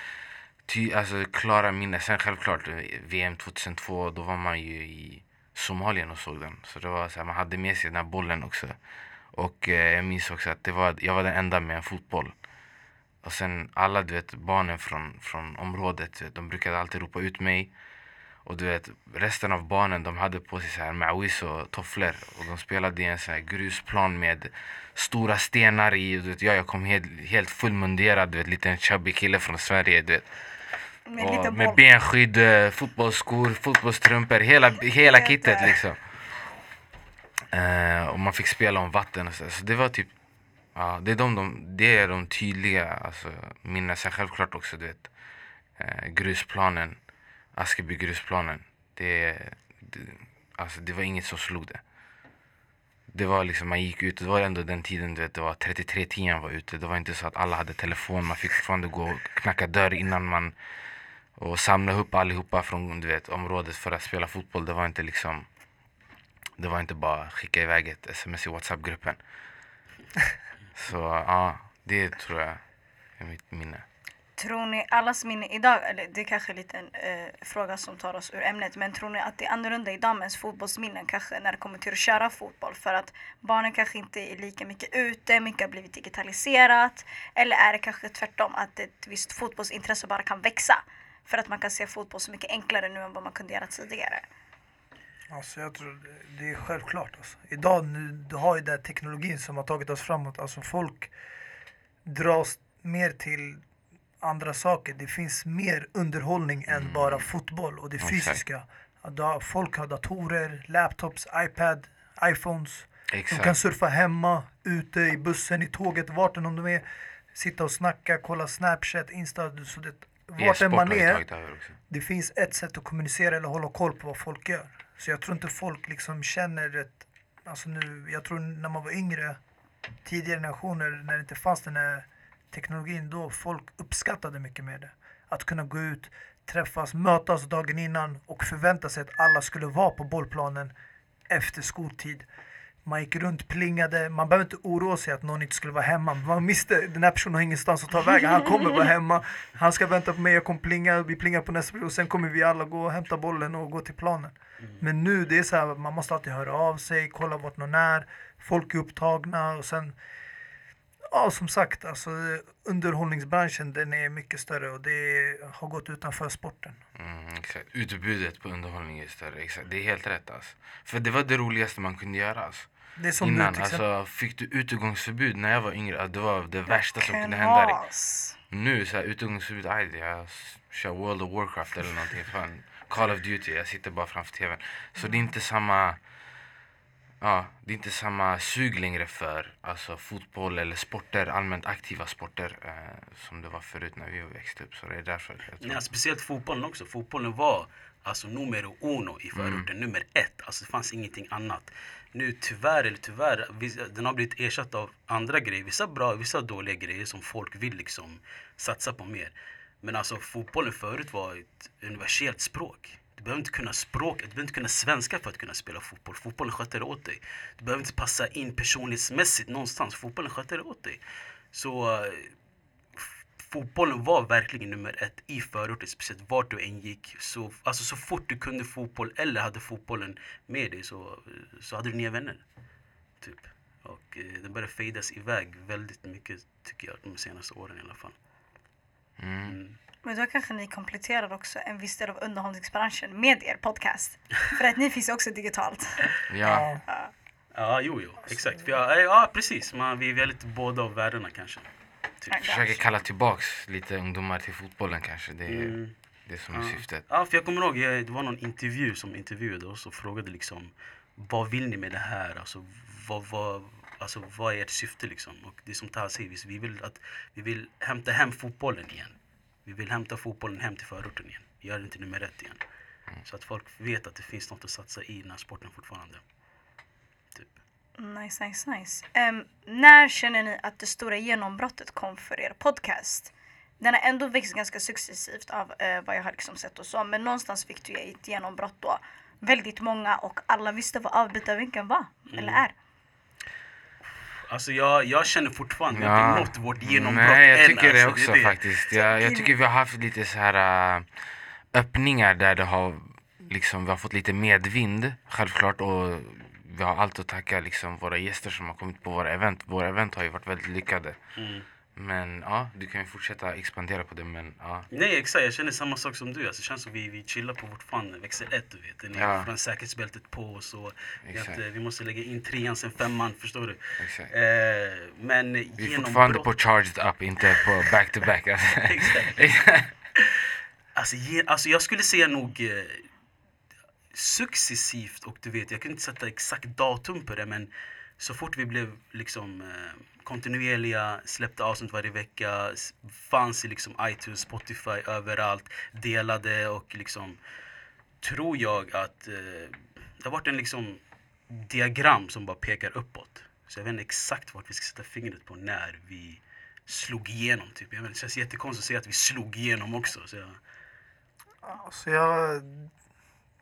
Ty, alltså klara minne. Sen självklart eh, VM 2002, då var man ju i Somalien och såg den. Så det var så här, man hade med sig den här bollen också. Och eh, jag minns också att det var, jag var den enda med en fotboll. Och sen alla du vet, barnen från, från området, vet, de brukade alltid ropa ut mig. Och du vet, resten av barnen de hade på sig så här mawis och tofflor. Och de spelade i en så här grusplan med stora stenar i. Du vet, jag, jag kom helt, helt fullmunderad, du vet, liten chubby kille från Sverige. Du vet. Med och med benskydd, eh, fotbollsskor, fotbollstrumpor, hela, hela kittet liksom. Eh, och man fick spela om vatten och så. Så det var typ, ja, det är de, de, det är de tydliga alltså, minnena. Sen självklart också, du vet, eh, grusplanen, Askeby grusplanen. Det, det, alltså, det var inget som slog det. Det var liksom, man gick ut, det var ändå den tiden du vet, det var 33 10 var ute. Det var inte så att alla hade telefon, man fick fortfarande gå och knacka dörr innan man och samla ihop allihopa från du vet, området för att spela fotboll. Det var inte liksom Det var inte bara skicka iväg ett sms i Whatsapp-gruppen. Så ja, det tror jag är mitt minne. Tror ni allas minne idag, eller det är kanske är en eh, fråga som tar oss ur ämnet, men tror ni att det är annorlunda idag med ens fotbollsminnen kanske när det kommer till att köra fotboll? För att barnen kanske inte är lika mycket ute, mycket har blivit digitaliserat. Eller är det kanske tvärtom, att ett visst fotbollsintresse bara kan växa? För att man kan se fotboll så mycket enklare nu än vad man kunde göra tidigare. Alltså jag tror det- är självklart. Alltså. Idag nu, du har ju den teknologin som har tagit oss framåt. Alltså folk dras mer till andra saker. Det finns mer underhållning än bara fotboll och det Exakt. fysiska. Har- Folk har datorer, laptops, iPad, iPhones. De Exakt. kan surfa hemma, ute, i bussen, i tåget, vart än de är. Sitta och snacka, kolla Snapchat, Insta. Så det, vart än man är det finns ett sätt att kommunicera eller hålla koll på vad folk gör. Så jag tror inte folk liksom känner ett... Alltså nu, jag tror när man var yngre, tidigare generationer, när det inte fanns den här teknologin, då folk uppskattade mycket mer det. Att kunna gå ut, träffas, mötas dagen innan och förvänta sig att alla skulle vara på bollplanen efter skoltid. Man gick runt, plingade, man behöver inte oroa sig att någon inte skulle vara hemma. Man visste den här personen har ingenstans att ta vägen, han kommer vara hemma. Han ska vänta på mig, jag kommer plinga, vi plingar på nästa och sen kommer vi alla gå och hämta bollen och gå till planen. Men nu det är så här, man måste alltid höra av sig, kolla vart någon är, folk är upptagna och sen Ja, som sagt, alltså underhållningsbranschen den är mycket större och det har gått utanför sporten. Mm, exakt. Utbudet på underhållning är större. Exakt. Det är helt rätt alltså. För det var det roligaste man kunde göra alltså. Det som Innan, exempel. alltså, fick du utegångsförbud när jag var yngre, ja, det var det värsta som kunde hända dig. Nu så här, utegångsförbud, aj, jag kör World of Warcraft eller någonting. Fan, Call of Duty, jag sitter bara framför tvn. Så det är inte samma Ja, det är inte samma sug längre för alltså, fotboll eller sporter, allmänt aktiva sporter eh, som det var förut när vi växte upp. Så det är därför jag tror. Nej, speciellt fotbollen också. Fotbollen var alltså numero uno i förorten, nummer ett. Alltså det fanns ingenting annat. Nu tyvärr, eller tyvärr, den har blivit ersatt av andra grejer. Vissa bra, vissa dåliga grejer som folk vill liksom satsa på mer. Men alltså fotbollen förut var ett universellt språk. Du behöver inte kunna språket, du behöver inte kunna svenska för att kunna spela fotboll. Fotbollen sköter det åt dig. Du behöver inte passa in personlighetsmässigt någonstans. Fotbollen sköter det åt dig. Så eh, fotbollen var verkligen nummer ett i förorten, speciellt vart du än gick. Så, alltså, så fort du kunde fotboll eller hade fotbollen med dig så, så hade du nya vänner. Typ. Och eh, det började fejdas iväg väldigt mycket tycker jag de senaste åren i alla fall. Mm. Men då kanske ni kompletterar också en viss del av underhållningsbranschen med er podcast. För att ni finns också digitalt. Ja, Ja, jo, jo, exakt. För jag, ja, precis. Man, vi är lite båda av världarna kanske. Typ. försöker kalla tillbaks lite ungdomar till fotbollen kanske. Det är Mm. det som är Ja. syftet. Ja, för jag kommer ihåg, eh, det var någon intervju som intervjuade oss och frågade liksom vad vill ni med det här? Alltså vad, vad, alltså, vad är ert syfte liksom? Och det är som Taha säger, vi vill, att, vi vill hämta hem fotbollen igen. Vi vill hämta fotbollen hem till förorten igen. Göra den till nummer ett igen. Så att folk vet att det finns något att satsa i den här sporten fortfarande. Typ. Nice, nice, nice. Ehm, när känner ni att det stora genombrottet kom för er podcast? Den har ändå växt ganska successivt av eh, vad jag har liksom sett och så. Men någonstans fick du ett genombrott då. Väldigt många och alla visste vad avbytarvinkeln var. Eller är. Alltså jag, jag känner fortfarande Ja. att vi inte nått vårt genombrott Nej, jag än, tycker det alltså. också faktiskt. Jag, jag tycker vi har haft lite så här äh, öppningar där det har liksom, vi har fått lite medvind, självklart. Och vi har allt att tacka liksom våra gäster som har kommit på våra event. Våra event har ju varit väldigt lyckade. Mm. Men ja, du kan ju fortsätta expandera på det men ja. Nej exakt, jag känner samma sak som du. Alltså, det känns som vi, vi chillar på vort fan växel 1 du vet. Den är Ja. från säkerhetsbältet på och vi, att, eh, vi måste lägga in trean sen femman, förstår du? Exakt. Eh, men Vi är genombrott... fortfarande på charged up, inte på back to back. Alltså. Exakt. Alltså, ge, alltså jag skulle säga nog eh, successivt och du vet, jag kan inte sätta exakt datum på det men så fort vi blev liksom eh, kontinuerliga, släppte avsnitt varje vecka, fanns i liksom iTunes, Spotify, överallt, delade och liksom tror jag att eh, det har varit en liksom diagram som bara pekar uppåt. Så jag vet inte exakt vart vi ska sätta fingret på när vi slog igenom. Typ. Jag vet, det känns jättekonstigt att säga att vi slog igenom också. Så jag, Alltså jag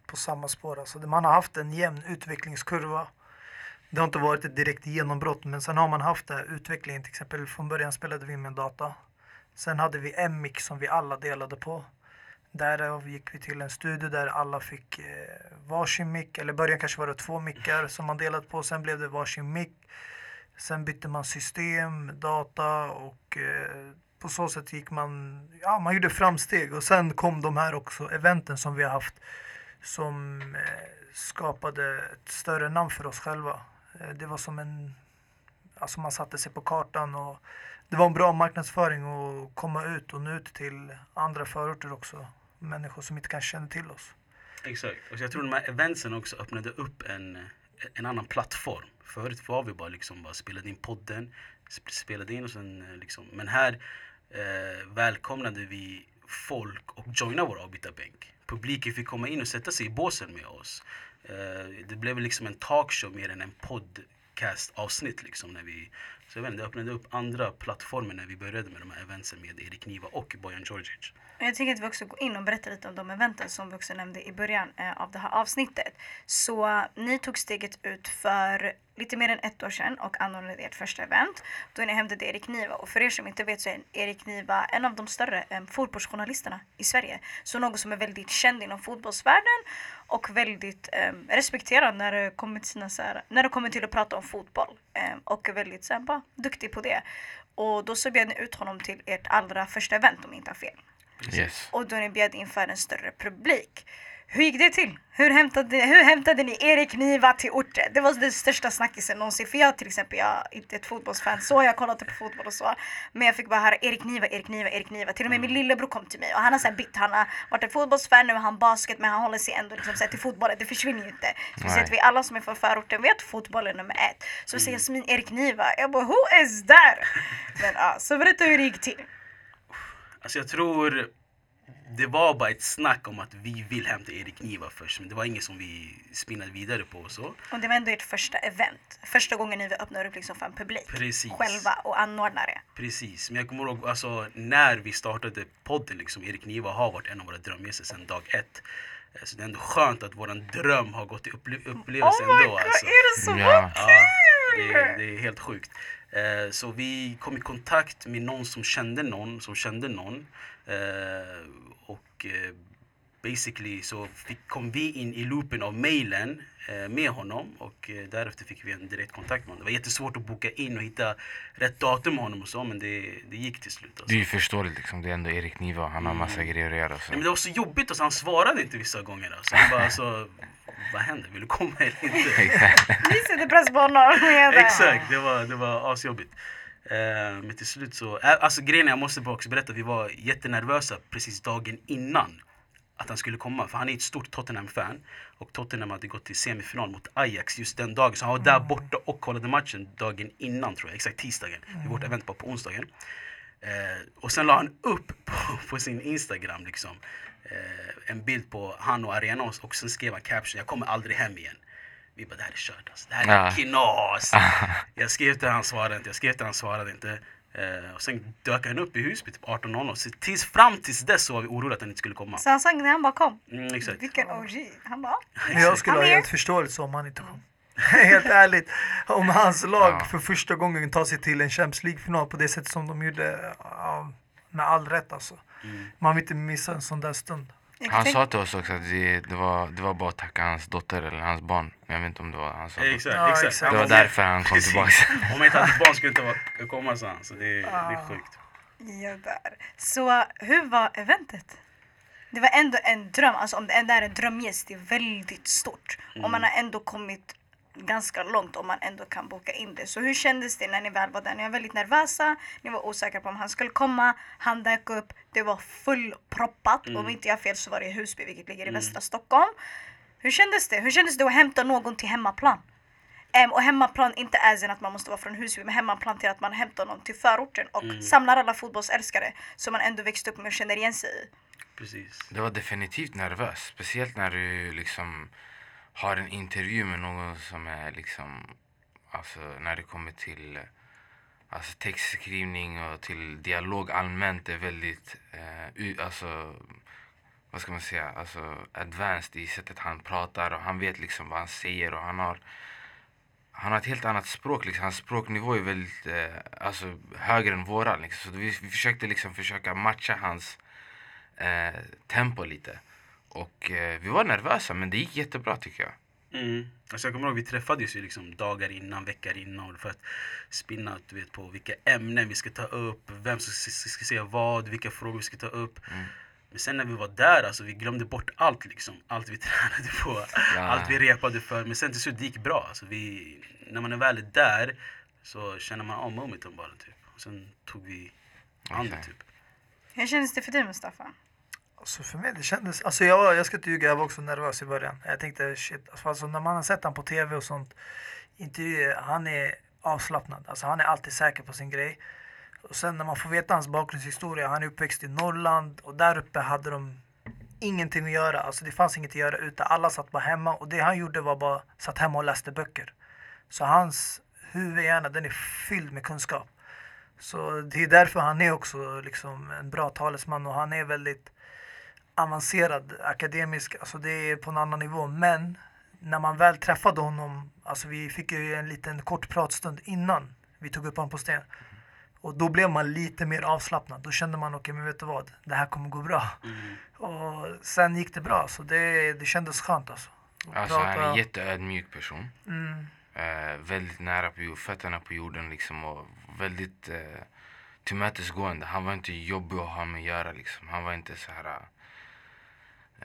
på samma spår. Alltså, man har haft en jämn utvecklingskurva. Det har inte varit ett direkt genombrott, men sen har man haft det här utvecklingen. Till exempel från början spelade vi med data. Sen hade vi en mick som vi alla delade på. Därav gick vi till en studio där alla fick eh, varsin mick. Eller i början kanske var det två mickar som man delade på. Sen blev det varsin mick. Sen bytte man system, data och eh, på så sätt gick man, ja man gjorde framsteg och sen kom de här också eventen som vi har haft som eh, skapade ett större namn för oss själva. Eh, det var som en, alltså man satte sig på kartan och det var en bra marknadsföring att komma ut och nå ut till andra förorter också. Människor som inte kanske känner till oss. Exakt. Och jag tror de här eventsen också öppnade upp en, en annan plattform. Förut var vi bara liksom bara spelade in podden, spelade in och sen liksom. Men här eh, välkomnade vi folk och joina vår avbytarbänk. Publiken fick komma in och sätta sig i båsen med oss. Eh, det blev liksom en talkshow mer än en podcast avsnitt liksom när vi så jag vet inte, det öppnade upp andra plattformar när vi började med de här eventen med Erik Niva och Bojan Djordjic. Jag tycker att vi också går in och berättar lite om de eventen som vi också nämnde i början eh, av det här avsnittet. Så ni tog steget ut för lite mer än ett år sedan och anordnade ert första event då ni hämtade Erik Niva. Och för er som inte vet så är Erik Niva en av de större eh, fotbollsjournalisterna i Sverige. Så någon som är väldigt känd inom fotbollsvärlden och väldigt eh, respekterad när det kommer till, sina, här, när det kommer till att prata om fotboll. Eh, och är väldigt så här, bara, duktig på det. Och då så bjöd ni ut honom till ert allra första event om jag inte har fel Yes. och då ni bjöd in för en större publik. Hur gick det till? Hur hämtade, hur hämtade ni Erik Niva till orten? Det var den största snackisen någonsin. För jag till exempel, jag är inte ett fotbollsfan så, jag kollade på fotboll och så. Men jag fick bara höra Erik Niva, Erik Niva, Erik Niva. Till och med min lillebror kom till mig och han har så bytt. Han har varit ett fotbollsfan, nu är han basket men han håller sig ändå liksom till fotbollen. Det försvinner ju inte. Speciellt vi alla som är från förorten vet fotboll är nummer ett. Så säger Jasmin Erik Niva. Jag bara who is that? Men ja, så berätta hur det gick till. Alltså jag tror det var bara ett snack om att vi vill hämta Erik Niva först. Men det var inget som vi spinnade vidare på och så. Och det var ändå ert första event. Första gången ni öppnar upp liksom för en publik. Precis. Själva och anordnar det. Precis. Men jag kommer ihåg alltså, när vi startade podden, liksom, Erik Niva har varit en av våra drömgäster sedan dag ett. Så det är ändå skönt att våran dröm har gått i upple- upplevelse Oh my ändå. god, Alltså. är det så Ja. Ja, det, är, det är helt sjukt. Eh, så vi kom i kontakt med någon som kände någon som kände någon. Eh, och eh, basically så fick, kom vi in i loopen av mailen eh, med honom och eh, därefter fick vi en direkt kontakt med honom. Det var jättesvårt att boka in och hitta rätt datum med honom och så men det, det gick till slut. Det Alltså. är ju förståeligt liksom. Det är ändå Erik Niva. Han har massa grejer att göra. Så. Nej, men det var så jobbigt, alltså, han svarade inte vissa gånger. Alltså. Han bara alltså, vad händer? Vill du komma eller inte? Vi sätter press på honom. det. Exakt, det var, det var asjobbigt. Eh, men till slut så, eh, alltså grejen jag måste bara också berätta, vi var jättenervösa precis dagen innan att han skulle komma. För han är ett stort Tottenham-fan. Och Tottenham hade gått till semifinal mot Ajax just den dagen. Så han var där borta och kollade matchen dagen innan tror jag, exakt tisdagen. Mm. Vårt event var på onsdagen. Eh, och sen la han upp på, på sin Instagram liksom eh, en bild på han och Arenos och sen skrev han caption, jag kommer aldrig hem igen. Vi bara, det här är kört alltså. Det här är Ja. knas. Jag skrev till han svarade inte, jag skrev till han svarade inte. Eh, och sen dök han upp i Husby typ 18.00. Så tills, fram tills dess så var vi oroliga att han inte skulle komma. Så han sang när han bara kom. Mm, exakt. Vilken OG. Han bara, Men jag skulle I'm ha helt förståelse om han inte kom. helt ärligt. Om hans lag Ja. för första gången tar sig till en Champions League-final på det sätt som de gjorde. med all rätt alltså. Mm. Man vill inte missa en sån där stund. Han sa till oss också att det, det, var, det var bara att tacka hans dotter eller hans barn. Jag vet inte om det var han sa. dotter. Exakt, Ja, exakt. Det var därför han kom tillbaka. Om inte ett barn skulle inte vara- komma sa han. Så det, det är sjukt. Ja, där. Så hur var eventet? Det var ändå en dröm. Alltså om det ändå är en drömgäst, det är väldigt stort. Och man har ändå kommit ganska långt om man ändå kan boka in det. Så hur kändes det när ni väl var där? Ni var väldigt nervösa, ni var osäkra på om han skulle komma, han dök upp, det var fullproppat. Mm. Om inte jag fel så var det i Husby vilket ligger i Mm. västra Stockholm. Hur kändes det? Hur kändes det att hämta någon till hemmaplan? Em, och hemmaplan inte as att man måste vara från Husby, men hemmaplan till att man hämtar någon till förorten och Mm. samlar alla fotbollsälskare som man ändå växt upp med och känner igen sig i. Precis. Det var definitivt nervös. Speciellt när du liksom har en intervju med någon som är liksom... Alltså när det kommer till alltså textskrivning och till dialog allmänt är väldigt... Eh, alltså, vad ska man säga? Alltså advanced i sättet han pratar och han vet liksom vad han säger och han har... Han har ett helt annat språk. Liksom. Hans språknivå är väldigt eh, alltså, högre än våran. Liksom. Så vi, vi försökte liksom försöka matcha hans eh, tempo lite. Och eh, vi var nervösa men det gick jättebra tycker jag. Mm. Alltså jag kommer ihåg vi träffades ju liksom dagar innan, veckor innan för att spinna du vet, på vilka ämnen vi ska ta upp, vem som ska, säga vad, vilka frågor vi ska ta upp. Mm. Men sen när vi var där, alltså vi glömde bort allt liksom. Allt vi tränade på, Ja. allt vi repade för. Men sen till slut det gick bra. Alltså vi, när man är väl där så känner man av momenten bara typ. Och sen tog vi an Okej. typ. Hur kändes det för dig Mustafa? Alltså för mig det kändes, alltså jag, var, jag ska inte ljuga, jag var också nervös i början. Jag tänkte shit, alltså, alltså när man har sett honom på tv och sånt, intervjuer, han är avslappnad. Alltså han är alltid säker på sin grej. Och sen när man får veta hans bakgrundshistoria, han är uppväxt i Norrland och där uppe hade de ingenting att göra. Alltså det fanns inget att göra ute. Alla satt bara hemma och det han gjorde var bara satt hemma och läste böcker. Så hans huvudhjärna, den är fylld med kunskap. Så det är därför han är också liksom en bra talesman och han är väldigt avancerad akademisk, alltså det är på en annan nivå. Men när man väl träffade honom, alltså vi fick ju en liten kort pratstund innan vi tog upp honom på sten. Och då blev man lite mer avslappnad. Då kände man, okej men vet du vad, det här kommer gå bra. Mm. Och sen gick det bra, så det, det kändes skönt alltså. Alltså han är en jätteödmjuk person. mm, Eh, väldigt nära på fötterna på jorden liksom och väldigt eh, tillmötesgående. Han var inte jobbig att ha med att göra liksom. Han var inte så här, eh,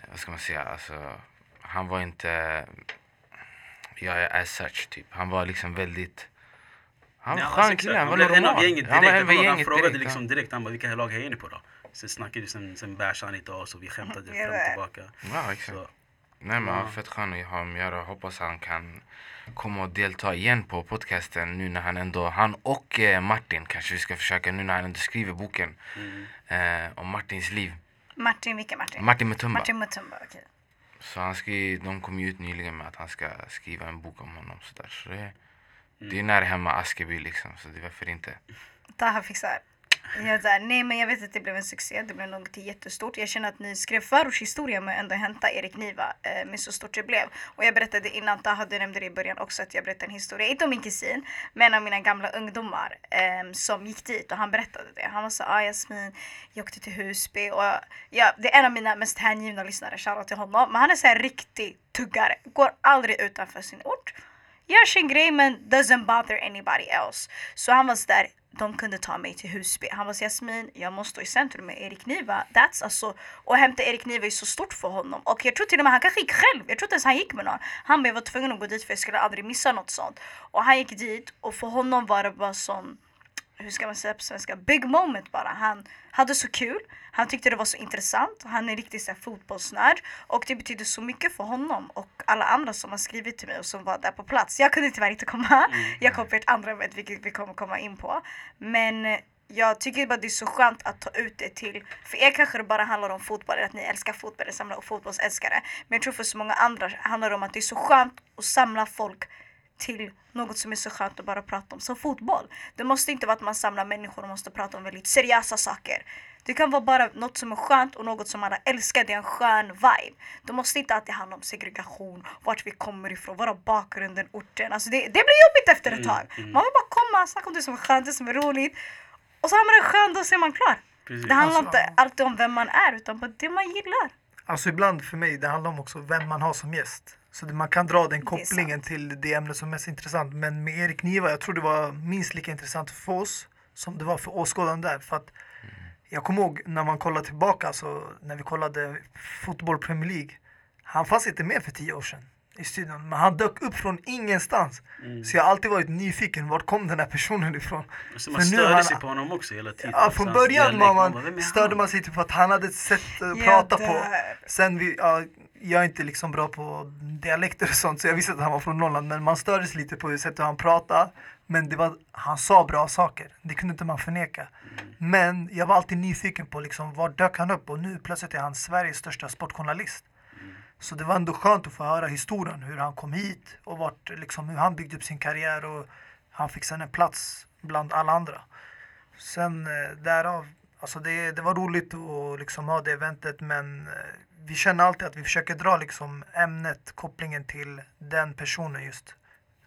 vad ska man säga, alltså han var inte, jag är as such typ. Han var liksom väldigt, han var skön alltså, kille, han var blev en av normal. gänget Han direkt. var Jag en av ihåg, han gänget frågade direkt. liksom direkt, han bara vilka lag hejar ni på då? Sen snackade vi, sen, sen bashade han lite av oss och vi skämtade fram och tillbaka. Ja, exakt. Så, Nej men han Ja. fett skön att ha med att göra. Hoppas han kan komma och delta igen på podcasten nu när han ändå, han och eh, Martin kanske vi ska försöka nu när han ändå skriver boken mm. eh, om Martins liv. Martin, vilken Martin? Martin Mutumba. Martin Mutumba, okej. Så han skri, de kom ju ut nyligen med att han ska skriva en bok om honom. Så, där. så det, det är nära hemma Askeby liksom, så det varför inte. Taha fixar. Jag där, nej men jag vet att det blev en succé, det blev något jättestort. Jag känner att ni skrev förortshistoria med att ändå hämta Erik Niva eh, med så stort det blev. Och jag berättade innan, Taha du nämnde det i början också att jag berättade en historia, inte om min kusin, men om mina gamla ungdomar eh, som gick dit och han berättade det. Han var så ah Jasmin, jag åkte till Husby och ja, det är en av mina mest hängivna lyssnare, shoutout till honom. Men han är så här riktig tuggare, går aldrig utanför sin ort gör sin grej men doesn't bother anybody else. Så han var sådär, de kunde ta mig till Husby. Han var så Jasmin, jag måste stå i centrum med Erik Niva. That's alltså, och hämta Erik Niva är så stort för honom. Och jag tror till och med han kanske gick själv. Jag tror inte ens han gick med någon. Han bara, jag var tvungen att gå dit för jag skulle aldrig missa något sånt. Och han gick dit och för honom var det bara sån hur ska man säga på svenska, big moment bara. Han hade så kul, han tyckte det var så intressant, han är riktigt så här, fotbollsnörd och det betyder så mycket för honom och alla andra som har skrivit till mig och som var där på plats. Jag kunde tyvärr inte komma, jag kom på ett andra event vilket vi kommer komma in på. Men eh, jag tycker bara det är så skönt att ta ut det till, för er kanske det bara handlar om fotboll, eller att ni älskar fotboll, eller samlar fotbollsälskare. Men jag tror för så många andra handlar det om att det är så skönt att samla folk till något som är så skönt att bara prata om som fotboll. Det måste inte vara att man samlar människor och måste prata om väldigt seriösa saker. Det kan vara bara något som är skönt och något som alla älskar. Det är en skön vibe. Det måste inte alltid handla om segregation, vart vi kommer ifrån, våra bakgrunden, orten. Alltså det, det blir jobbigt efter ett tag. Man vill bara komma, snacka om det som är skönt, det som är roligt. Och så har man det skönt och så är man klar. Precis. Det handlar Alltså- inte alltid om vem man är utan bara det man gillar. Alltså ibland för mig, det handlar om också vem man har som gäst. Så man kan dra den kopplingen till det ämne som är mest intressant. Men med Erik Niva, jag tror det var minst lika intressant för oss som det var för åskådaren där. För att jag kommer ihåg när man kollar tillbaka, alltså, när vi kollade fotboll Premier League. Han fanns inte med för tio år sedan. i studion. Men han dök upp från ingenstans. Mm. Så jag har alltid varit nyfiken, vart kom den här personen ifrån? Så man För nu störde han- sig på honom också hela tiden. Ja, Så från början man, "Vem är störde han?" man sig typ för att han hade ett sätt att prata på. Sen, vi, ja, jag är inte liksom bra på dialekter och sånt så jag visste att han var från Norrland. Men man stördes lite på sättet han pratade. Men det var, han sa bra saker. Det kunde inte man förneka. Men jag var alltid nyfiken på liksom, var dök han upp? Och nu plötsligt är han Sveriges största sportjournalist. Så det var ändå skönt att få höra historien, hur han kom hit och vart, liksom, hur han byggde upp sin karriär och han fick sen en plats bland alla andra. Sen eh, därav, alltså det, det var roligt att liksom ha det eventet men eh, vi känner alltid att vi försöker dra liksom ämnet, kopplingen till den personen just.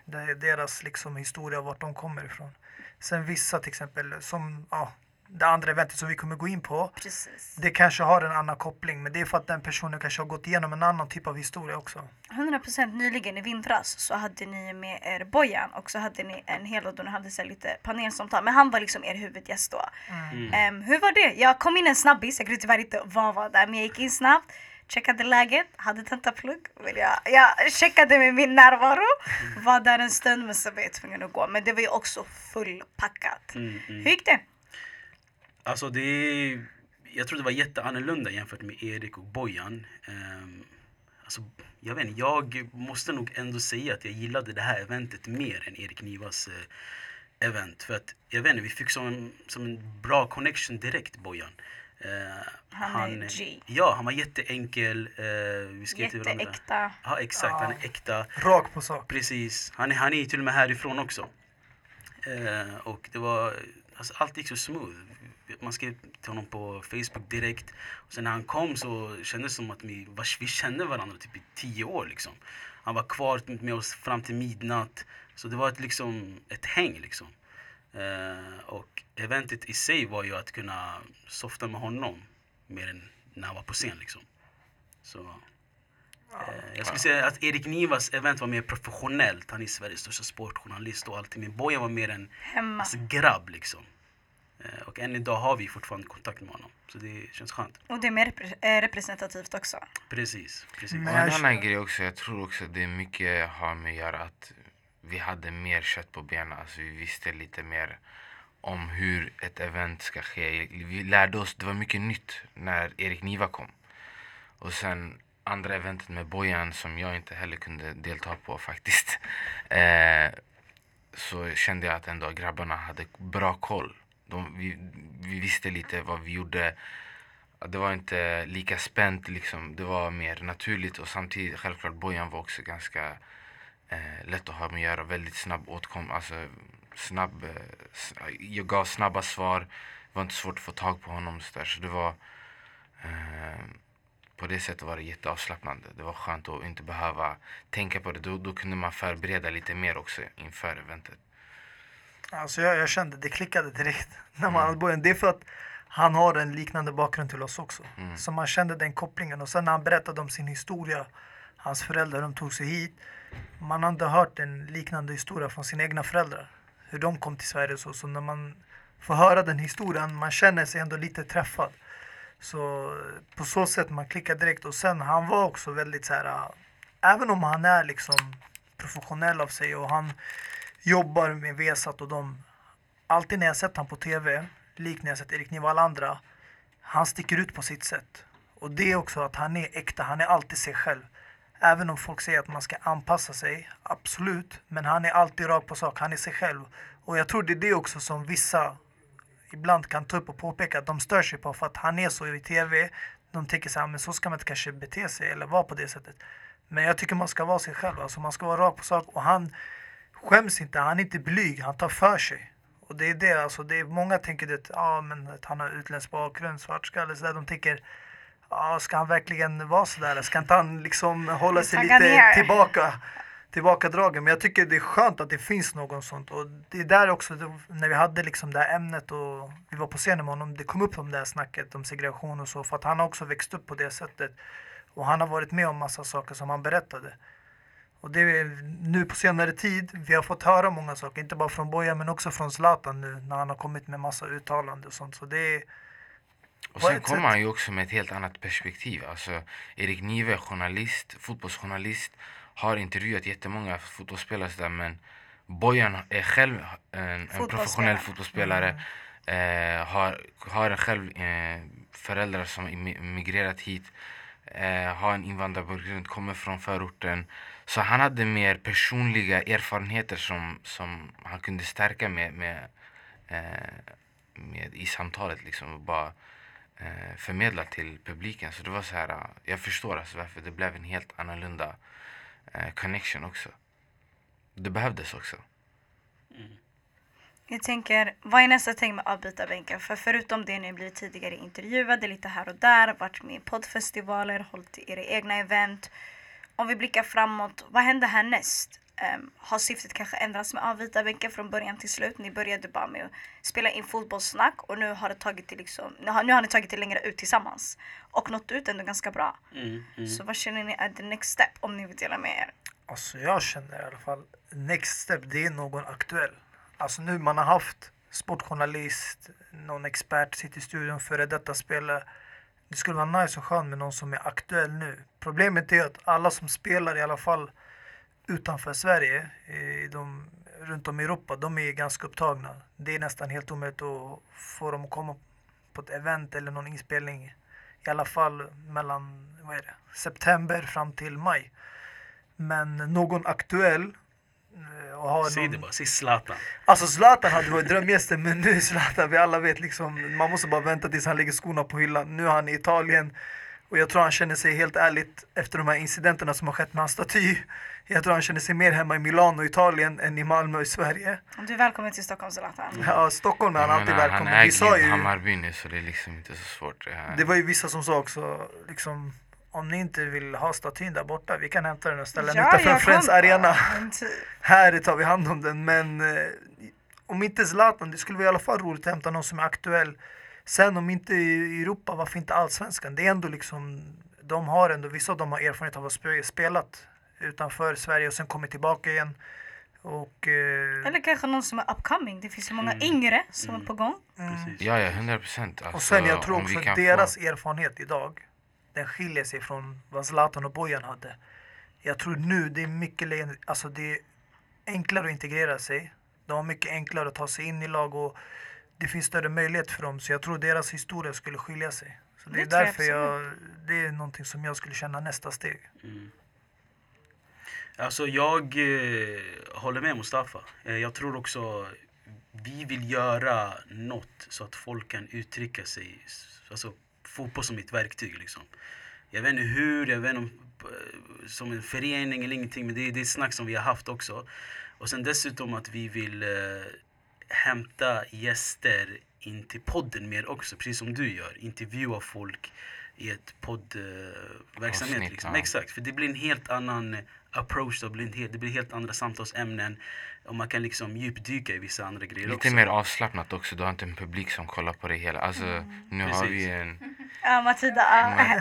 Det är deras liksom historia, vart de kommer ifrån. Sen vissa till exempel, som ja, det andra eventet som vi kommer gå in på, Precis. det kanske har en annan koppling men det är för att den personen kanske har gått igenom en annan typ av historia också. 100% nyligen i vintras så hade ni med er Bojan och så hade ni en hel dag då ni hade så lite panelsamtal. Men han var liksom er huvudgäst då. Mm. Ehm, hur var det? Jag kom in en snabbis, jag kunde tyvärr inte vad var där men jag gick in snabbt. Checkade läget, hade tentaplugg. Men jag, jag checkade med min närvaro. Var där en stund men så var jag tvungen att gå. Men det var ju också fullpackat. Mm, mm. Hur gick det? Alltså det är, jag tror det var jätteannorlunda jämfört med Erik och Bojan. Um, alltså, jag vet inte, jag måste nog ändå säga att jag gillade det här eventet mer än Erik Nivas eh, event. För att, jag vet inte, vi fick som en, som en bra connection direkt, Bojan. Eh, Han är G. Ja, han var jätteenkel. eh, vi. Jätteäkta. Ja, exakt. Han är Ja. äkta. Rak på sak. Precis. Han är, han är till och med härifrån också. Eh, och det var, alltså allt gick så smooth. Man skrev till honom på Facebook direkt. Och sen när han kom så kändes det som att vi, vi kände varandra typ i tio år liksom. Han var kvar med oss fram till midnatt. Så det var ett, liksom, ett häng liksom. Eh, och eventet i sig var ju att kunna softa med honom mer än när han var på scen liksom. Så, eh, jag skulle säga att Erik Nivas event var mer professionellt. Han är Sveriges största sportjournalist och allting. Men Bojan var mer en Hemma. alltså, grabb liksom. Eh, och än idag har vi fortfarande kontakt med honom. Så det känns skönt. Och det är mer repre- eh, representativt också. Precis, precis. Men Och en jag- annan grej också, jag tror också det är mycket har med att göra att vi hade mer kött på benen. Alltså vi visste lite mer om hur ett event ska ske. Vi lärde oss, det var mycket nytt när Erik Niva kom. Och sen andra eventet med Bojan som jag inte heller kunde delta på faktiskt. Eh, så kände jag att ändå grabbarna hade bra koll. De, vi, vi visste lite vad vi gjorde. Det var inte lika spänt liksom. Det var mer naturligt och samtidigt självklart Bojan var också ganska eh, lätt att ha med att göra. Väldigt snabb åtkom, alltså snabb, eh, jag gav snabba svar. Det var inte svårt att få tag på honom så, där. så det var eh, på det sättet var det jätteavslappnande. Det var skönt att inte behöva tänka på det. Då, då kunde man förbereda lite mer också inför eventet. Alltså jag, jag kände, det klickade direkt när man Mm. hade börjat. Det är för att han har en liknande bakgrund till oss också. Mm. Så man kände den kopplingen. Och sen när han berättade om sin historia, hans föräldrar, de tog sig hit. Man hade hört en liknande historia från sina egna föräldrar. Hur de kom till Sverige och så. Så när man får höra den historien, man känner sig ändå lite träffad. Så på så sätt man klickar direkt. Och sen han var också väldigt så här, äh, även om han är liksom professionell av sig och han jobbar med Vesat och de, alltid när jag sett han på TV, likt när jag sett Erik Niva och alla andra, han sticker ut på sitt sätt. Och det är också att han är äkta, han är alltid sig själv. Även om folk säger att man ska anpassa sig, absolut, men han är alltid rakt på sak, han är sig själv. Och jag tror det är det också som vissa ibland kan ta upp och påpeka att de stör sig på för att han är så i TV. De tänker så här, men så ska man inte kanske bete sig eller vara på det sättet. Men jag tycker man ska vara sig själv, alltså man ska vara rakt på sak och han skäms inte, han är inte blyg, han tar för sig. Och det är det, alltså det är, många tänker att, ja, men att han har utländsk bakgrund, svartskalle, så där. De tänker, ja, ska han verkligen vara sådär? Ska inte han liksom hålla sig lite ner. tillbaka? tillbakadragen. Men jag tycker det är skönt att det finns någon sånt. Och det är där också, det, när vi hade liksom det här ämnet och vi var på scenen med honom, det kom upp om det här snacket om segregation och så. För att han har också växt upp på det sättet. Och han har varit med om massa saker som han berättade. Och det är nu på senare tid, vi har fått höra många saker, inte bara från Boja men också från Zlatan nu när han har kommit med massa uttalanden och sånt. Så det är, Och sen kommer han ju också med ett helt annat perspektiv. Alltså, Erik Nive journalist, fotbollsjournalist. har intervjuat jättemånga fotbollsspelare sådär men Bojan är själv en, en professionell fotbollsspelare. Eh, har, har själv eh, föräldrar som imi- migrerat hit. Eh, har en invandrarbakgrund, kommer från förorten. Så han hade mer personliga erfarenheter som, som han kunde stärka med, med, eh, med i samtalet. Liksom, och bara eh, förmedla till publiken. Så det var så här, eh, jag förstår alltså varför det blev en helt annorlunda eh, connection också. Det behövdes också. Mm. Jag tänker, vad är nästa tänk med avbytarbänken? För förutom det ni blivit tidigare intervjuade lite här och där, varit med i poddfestivaler, hållit era egna event. Om vi blickar framåt, vad händer härnäst? Um, har syftet kanske ändrats med avbytarbänken från början till slut? Ni började bara med att spela in fotbollssnack och nu har, det tagit det liksom, nu har, nu har ni tagit det längre ut tillsammans. Och nått ut ändå ganska bra. Mm, mm. Så vad känner ni är the next step om ni vill dela med er? Alltså jag känner i alla fall next step, det är någon aktuell. Alltså nu man har haft sportjournalist, någon expert sitter i studion, före detta spelare. Det skulle vara nice och skönt med någon som är aktuell nu. Problemet är att alla som spelar i alla fall utanför Sverige, i de, runt om i Europa, de är ganska upptagna. Det är nästan helt omöjligt att få dem att komma på ett event eller någon inspelning. I alla fall mellan vad är det, september fram till maj. Men någon aktuell och har Säg det bara, säg Zlatan. Alltså Zlatan hade varit drömgästen men nu är Zlatan, vi alla vet liksom, man måste bara vänta tills han lägger skorna på hyllan. Nu är han i Italien och jag tror han känner sig helt ärligt efter de här incidenterna som har skett med hans staty. Jag tror han känner sig mer hemma i Milano, Italien än i Malmö i Sverige. Du är välkommen till Stockholm Zlatan. Ja, Stockholm är han alltid välkommen. Han Vi äger sa ju ju, Hammarby nu så det är liksom inte så svårt. Det här. det var ju vissa som sa också, liksom, om ni inte vill ha statyn där borta, vi kan hämta den och ställa den utanför jag Friends kommer. Arena. Typ. Här tar vi hand om den, men eh, om inte Zlatan, det skulle vara i alla fall roligt att hämta någon som är aktuell. Sen om inte i Europa, varför inte Allsvenskan? Det är ändå liksom, de har ändå, vissa av dem har erfarenhet av att spe- spelat utanför Sverige och sen kommit tillbaka igen. Och, eh, Eller kanske någon som är upcoming. Det finns ju många Mm. yngre som Mm. är på gång. Precis. Ja, ja, 100 procent. Alltså, och sen jag tror om vi också kan att deras erfarenhet idag, den skiljer sig från vad Zlatan och Bojan hade. Jag tror nu det är mycket alltså det är enklare att integrera sig. De har mycket enklare att ta sig in i lag och det finns större möjlighet för dem. Så jag tror deras historia skulle skilja sig. Så det, Det är jag därför jag, det är någonting som jag skulle känna nästa steg. Mm. Alltså jag eh, håller med Mustafa. Eh, jag tror också vi vill göra något så att folk kan uttrycka sig. Alltså fotboll som ett verktyg liksom. Jag vet inte hur, jag vet inte om, eh, som en förening eller ingenting men det, är- det är snack som vi har haft också. Och sen dessutom att vi vill eh, hämta gäster in till podden mer också, precis som du gör. Intervjua folk i ett poddverksamhet. Avsnitt, liksom. ja. Exakt, för det blir en helt annan approach, det blir, helt, det blir helt andra samtalsämnen och man kan liksom djupdyka i vissa andra grejer Lite också. mer avslappnat också. Du har inte en publik som kollar på det hela. Alltså, nu har Precis. vi en... Ja, Matilda,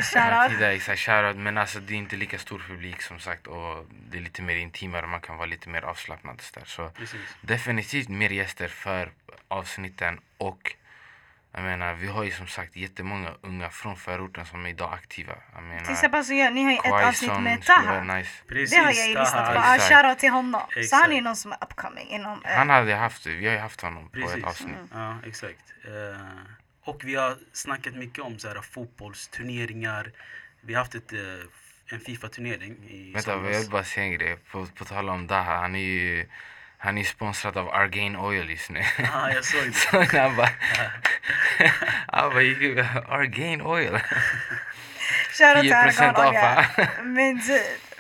shoutout. Matilda, exakt, shoutout. Men alltså, det är inte lika stor publik som sagt. Och det är lite mer intimare. Man kan vara lite mer avslappnad. Så, där. så Precis. definitivt mer gäster för avsnitten. Och jag menar, vi har ju som sagt jättemånga unga från förorten som är idag aktiva. Jag menar, Till exempel så gör ni har ju ett avsnitt med Taha. nice. Precis, Det har jag ju lyssnat på. Shoutout till honom. Så Exakt. han är ju någon som är upcoming inom... eh, Han hade haft, vi har ju haft honom på Precis. ett avsnitt. Ja, exakt. Eh, och vi har snackat mycket om så här, fotbollsturneringar. Vi har haft ett, eh, en Fifa-turnering i Vänta, jag vill bara säga en grej. På, på tal om Daha, han är ju han är sponsrad av Argain Oil just nu. Ja, jag såg det. Så han bara... han bara gick ut, Argain Oil. Shoutout till 10% Argan Olja. Men typ.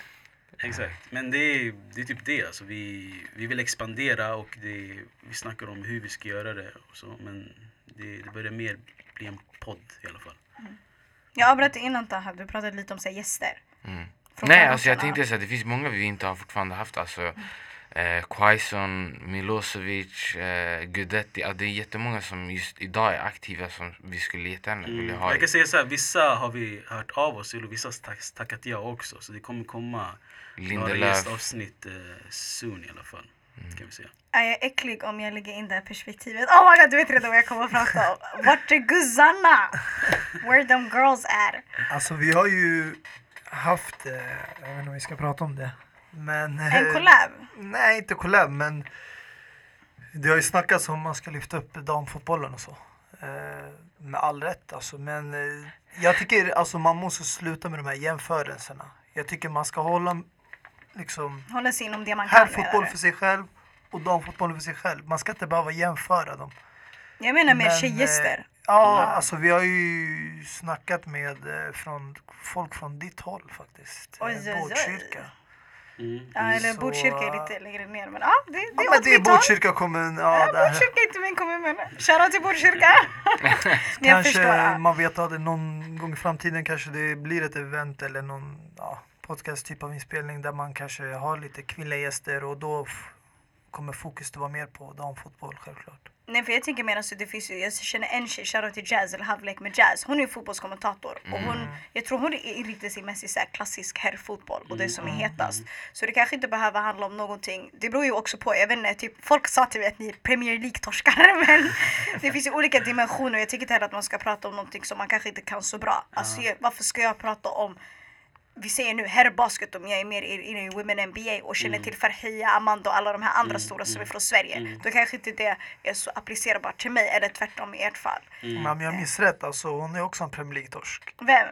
Exakt. Men det är, det är typ det. Alltså, vi, vi vill expandera och det, vi snackar om hur vi ska göra det. Och så, men det, det börjar mer bli en podd i alla fall. Jag avbröt innan Taha, du pratade lite om så här, gäster. Mm. Nej, alltså jag tänkte så att det finns många vi inte har fortfarande haft. Alltså, eh, Quaison, Milosevic, eh, Gudetti. Ja, det är jättemånga som just idag är aktiva som vi skulle jättegärna vilja Mm. ha. Jag kan säga så här, vissa har vi hört av oss till och vissa har tack- tackat ja också. Så det kommer komma några gästavsnitt eh, soon i alla fall. Kan vi säga. Är jag äcklig om jag lägger in det här perspektivet? Oh my god, du vet redan vad jag kommer att prata om. Vart är guzzarna? Where them girls at? Alltså vi har ju haft, eh, jag vet inte om vi ska prata om det, Men, En eh, collab? Nej, inte collab, men det har ju snackats om man ska lyfta upp damfotbollen och så. Eh, med all rätt alltså. Men eh, jag tycker alltså man måste sluta med de här jämförelserna. Jag tycker man ska hålla liksom Hålla sig inom det man kan herrfotboll för sig själv och damfotboll för sig själv. Man ska inte behöva jämföra dem. Jag menar mer Men, tjejgäster. Ja, alltså vi har ju snackat med från, folk från ditt håll faktiskt. Oj, Eh, oj, oj. Mm. Ja, eller så- Botkyrka är lite längre ner. Men ja, det, det Ja, är men det är. Botkyrka kommun. Ja, Ja. Botkyrka är inte min kommun men shoutout till Botkyrka. Förstår. Kanske man vet att någon gång i framtiden kanske det blir ett event eller någon ja, podcast typ av inspelning där man kanske har lite kvinnliga gäster och då kommer fokus att vara mer på damfotboll självklart. Nej för jag tänker mer alltså det finns ju, jag känner en tjej, shoutout till Jazz eller Havlek med Jazz. Hon är ju fotbollskommentator och hon, jag tror hon är inriktad sig mest i så här klassisk herrfotboll och det som är hetast. Så det kanske inte behöver handla om någonting, det beror ju också på, jag vet inte, typ folk sa till mig att ni är Premier League-torskare men det finns ju olika dimensioner och jag tycker inte heller att man ska prata om någonting som man kanske inte kan så bra. Alltså varför ska jag prata om vi säger nu herrbasket om jag är mer inne i Women NBA och känner till Farhia, Amanda och alla de här andra stora som är från Sverige. Då kanske inte det är så applicerbart till mig eller tvärtom i ert fall. Men om jag minns rätt, alltså, hon är också en Premier League-torsk. Vem?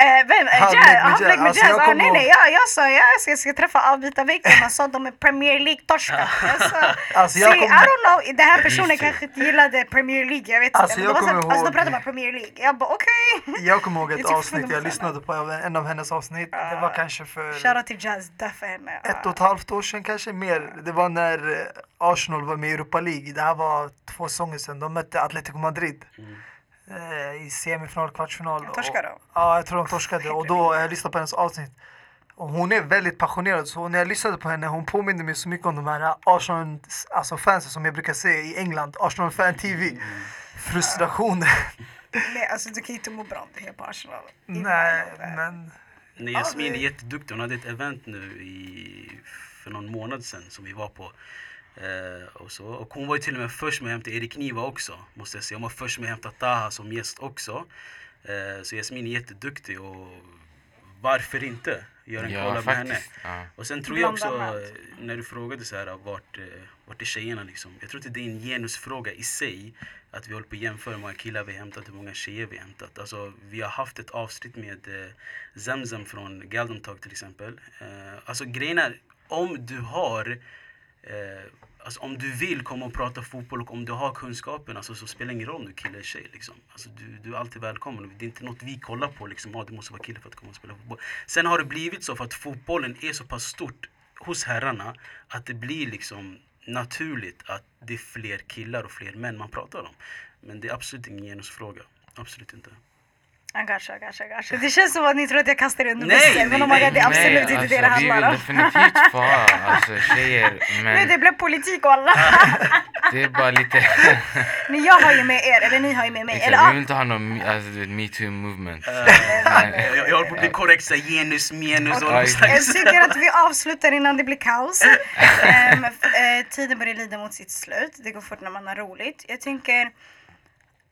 Eh, vem? Eh, Jazz? med Jazz. med Alltså, Jazz? Ah, nej nej, ihåg- jag, jag sa jag ska, ska träffa avbytarveckan. Man sa de är Premier League-torskar. Alltså, jag see, kommer- I don't know, den här personen kanske inte gillade Premier League. Jag vet Alltså, inte. Jag kommer alltså, de ihåg- pratade bara Premier League. Jag bara okej. Jag kommer ihåg ett tycker avsnitt, jag lyssnade på en av hennes avsnitt. Det var kanske för Shoutout till Jazz, för henne. ett och ett halvt år sedan, kanske mer. Det var när eh, Arsenal var med i Europa League. Det här var två säsonger sedan. De mötte Atletico Madrid. eh, I semifinal, kvartsfinal. Jag torskade Och-? Ja, jag tror de torskade. Och då jag lyssnade på hennes avsnitt. Och hon är väldigt passionerad. Så när jag lyssnade på henne, hon påminner mig så mycket om de här Arsenal, alltså som jag brukar se i England. Arsenal Fan TV. Frustrationen. Nej, alltså du kan inte må bra om du är på Arsenal. Nej, men... Nej, Ja, Jasmin är jätteduktig. Hon hade ett event nu i, för någon månad sedan som vi var på. Eh, och, så. och hon var ju till och med först med att hämta Erik Niva också. Måste jag säga. Hon var först med att hämta Taha som gäst också. Eh, så Jasmin är jätteduktig och varför inte göra en Ja, collab med henne. Ja. Och sen tror jag också, när du frågade så här, vart, eh, vart är tjejerna liksom? Jag tror inte det är en genusfråga i sig, att vi håller på att jämföra hur många killar vi hämtat och hur många tjejer vi hämtat. Alltså, vi har haft ett avsnitt med eh, Zamzam från Galdem Talk till exempel. Eh, alltså grejen är, om du har Eh, alltså om du vill komma och prata fotboll och om du har kunskapen alltså, så spelar det ingen roll om du är kille eller tjej. Liksom. Alltså, du, du är alltid välkommen. Det är inte något vi kollar på. Liksom. Ah, du måste vara kille för att komma och spela fotboll. Sen har det blivit så för att fotbollen är så pass stort hos herrarna att det blir liksom naturligt att det är fler killar och fler män man pratar om. Men det är absolut ingen genusfråga. Absolut inte. Gotcha, I gotcha, I gotcha. Det känns som att ni tror att jag kastar er under Nej, bussen. Men nej, nej, det är absolut Nej, inte alltså, det det Vi vill handlar om. definitivt få ha alltså, tjejer, Nu men det blev politik och alla. det är bara lite... Ni, jag har ju med er, eller ni har ju med mig. Eller, Exakt, vi ah, vill inte ha någon me- alltså, metoo movement. Eh, Nej. jag, jag håller på att bli korrekt, så genus, menus och exakt. jag tycker att vi avslutar innan det blir kaos. Eh, tiden börjar lida mot sitt slut. Det går fort när man har roligt. Jag tänker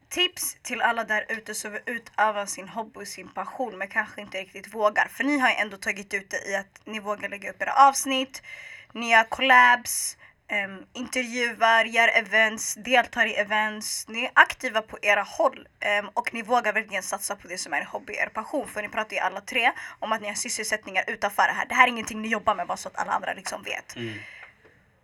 tips till alla där ute som vill utöva sin hobby och sin passion men kanske inte riktigt vågar. För ni har ju ändå tagit ut det i att ni vågar lägga upp era avsnitt, ni collabs, um, intervjuar, gör events, deltar i events. Ni är aktiva på era håll um, och ni vågar verkligen satsa på det som är er hobby, er passion. För ni pratar ju alla tre om att ni har sysselsättningar utanför det här. Det här är ingenting ni jobbar med bara så att alla andra liksom vet. Mm.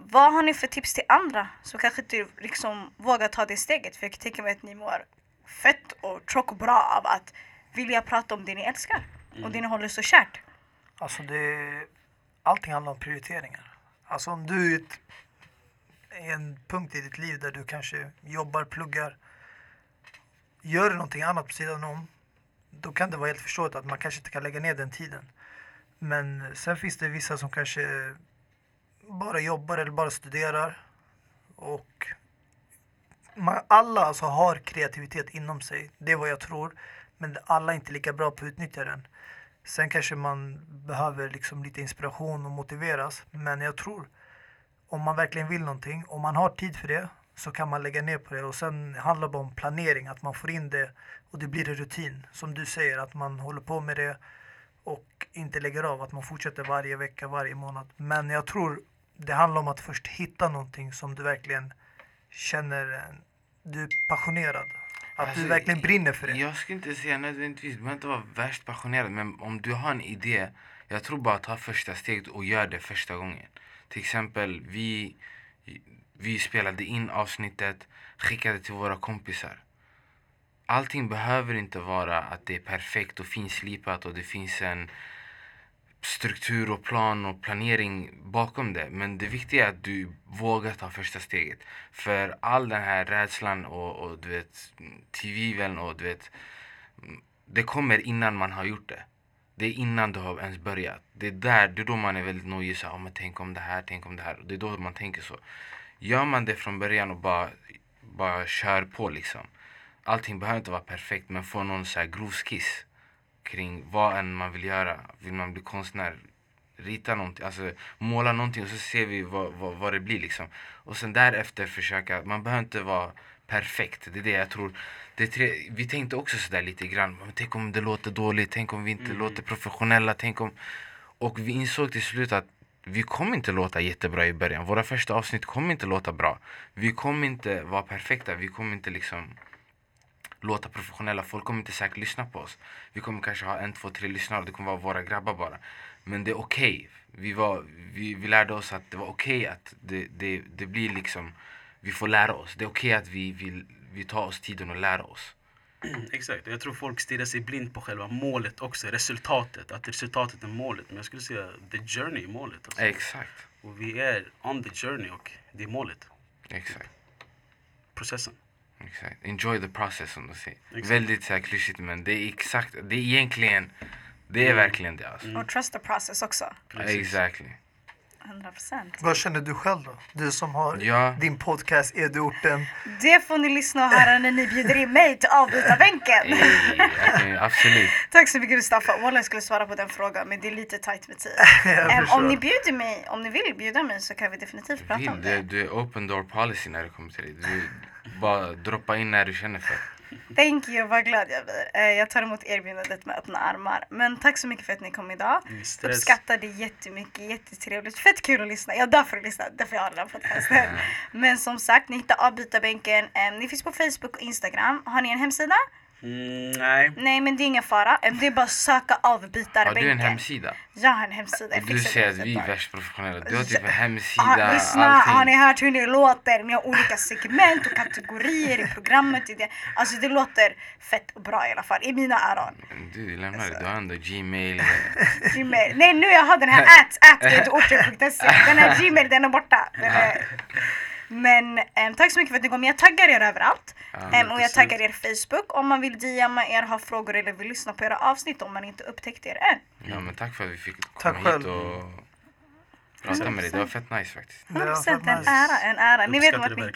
Vad har ni för tips till andra som kanske inte liksom vågar ta det steget? För jag kan tänka mig att ni mår fett och tjock och bra av att vilja prata om det ni älskar och det ni håller så kärt. Alltså det, allting handlar om prioriteringar. Alltså om du är ett, en punkt i ditt liv där du kanske jobbar, pluggar, gör någonting annat på sidan om, då kan det vara helt förståeligt att man kanske inte kan lägga ner den tiden. Men sen finns det vissa som kanske bara jobbar eller bara studerar. Och man, alla alltså har kreativitet inom sig, det är vad jag tror. Men alla är inte lika bra på att utnyttja den. Sen kanske man behöver liksom lite inspiration och motiveras. Men jag tror om man verkligen vill någonting, om man har tid för det så kan man lägga ner på det. Och sen handlar det bara om planering, att man får in det och det blir en rutin. Som du säger, att man håller på med det och inte lägger av. Att man fortsätter varje vecka, varje månad. Men jag tror det handlar om att först hitta någonting som du verkligen känner, du är passionerad. Att Alltså, du verkligen brinner för det. Jag skulle inte säga nödvändigtvis, du behöver inte vara värst passionerad men om du har en idé, jag tror bara ta första steget och gör det första gången. Till exempel, vi, vi spelade in avsnittet, skickade till våra kompisar. Allting behöver inte vara att det är perfekt och finslipat och det finns en struktur och plan och planering bakom det. Men det viktiga är att du vågar ta första steget. För all den här rädslan och, och du vet, tvivlen och du vet, det kommer innan man har gjort det. Det är innan du har ens börjat. Det är där, det är då man är väldigt nojig. Så, oh, men tänk om det här, tänk om det här. Det är då man tänker så. Gör man det från början och bara, bara kör på liksom. Allting behöver inte vara perfekt men få någon så här grov skiss kring vad än man vill göra. Vill man bli konstnär, rita någonting, alltså måla någonting och så ser vi vad, vad, vad det blir liksom. Och sen därefter försöka, man behöver inte vara perfekt. Det är det jag tror. Det tre, vi tänkte också sådär lite grann, men tänk om det låter dåligt, tänk om vi inte Mm. låter professionella, tänk om... Och vi insåg till slut att vi kommer inte låta jättebra i början. Våra första avsnitt kommer inte låta bra. Vi kommer inte vara perfekta, vi kommer inte liksom låta professionella. Folk kommer inte säkert lyssna på oss. Vi kommer kanske ha en, två, tre lyssnare. Det kommer vara våra grabbar bara. Men det är okej. Vi, var, vi, vi lärde oss att det var okej att det, det, det blir liksom... Vi får lära oss. Det är okej att vi, vi, vi tar oss tiden att lära oss. Exakt, och jag tror folk stirrar sig blind på själva målet också, resultatet. Att resultatet är målet. Men jag skulle säga the journey är målet. Alltså. Exakt. Och vi är on the journey och det är målet. Exakt. Processen. Exakt. Enjoy the process som de säger. Exakt. Väldigt så här klyschigt men det är exakt, det är egentligen, det är verkligen det alltså. Och trust the process också. Precis. Exactly. 100 procent. Vad känner du själv då? Du som har Ja. din podcast Edu-orten. Det får ni lyssna och höra när ni bjuder in mig till avbytarbänken. Ey, okej, absolut. Tack så mycket Mustafa. Wallah jag skulle svara på den frågan men det är lite tight med tid. Förstår. om ni bjuder mig, om ni vill bjuda mig så kan vi definitivt prata om Vill, det. du, du är open door policy när det kommer till det. Du bara droppa in när du känner för. Thank you, vad glad jag blir. Eh, Jag tar emot erbjudandet med öppna armar. Men tack så mycket för att ni kom idag. Stress. Uppskattar det jättemycket, jättetrevligt. Fett kul att lyssna. Jag dör för att lyssna, därför jag har den här podcasten. Men som sagt, ni hittar avbytarbänken. Em, Ni finns på Facebook och Instagram. Har ni en hemsida? Mm, nej. Nej men det är ingen fara. Det är bara att söka Har avbytarbänken. du en hemsida? Jag har en hemsida. Jag du fixar säger att vi är värst professionella. Du har typ en Ah, hemsida, lyssna, har ni allting. hört hur det låter? Ni har olika segment och kategorier i programmet. I det. Alltså det låter fett bra i alla fall, i mina öron. Du lämnar det, du har ändå gmail. Gmail. Nej nu jag har den här at, at edorten.se. Den här gmail den är borta. Den är... Men em, tack så mycket för att ni kom. Jag taggar er överallt. Ja, Em, och jag 100%. taggar er Facebook om man vill DMa er, ha frågor eller vill lyssna på era avsnitt om man inte upptäckte er än. Ja men tack för att vi fick Tack komma hit själv. och prata med dig. Det var fett nice faktiskt. Det var 100% fett en nice. ära, en ära. Ni vet vart det ni,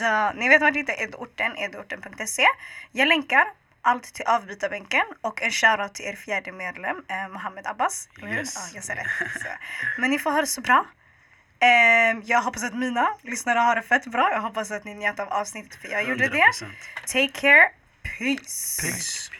ja, ni vet vart ni hittar edorten, edorten.se. Jag länkar allt till avbytarbänken och en shoutout till er fjärde medlem, eh, Mohammed Abbas. Yes. Ja, jag säger det. Så. Men ni får ha det så bra. Eh, jag hoppas att mina lyssnare har det fett bra. Jag hoppas att ni njöt av avsnittet för jag gjorde det. 100%. Take care. Peace. Peace.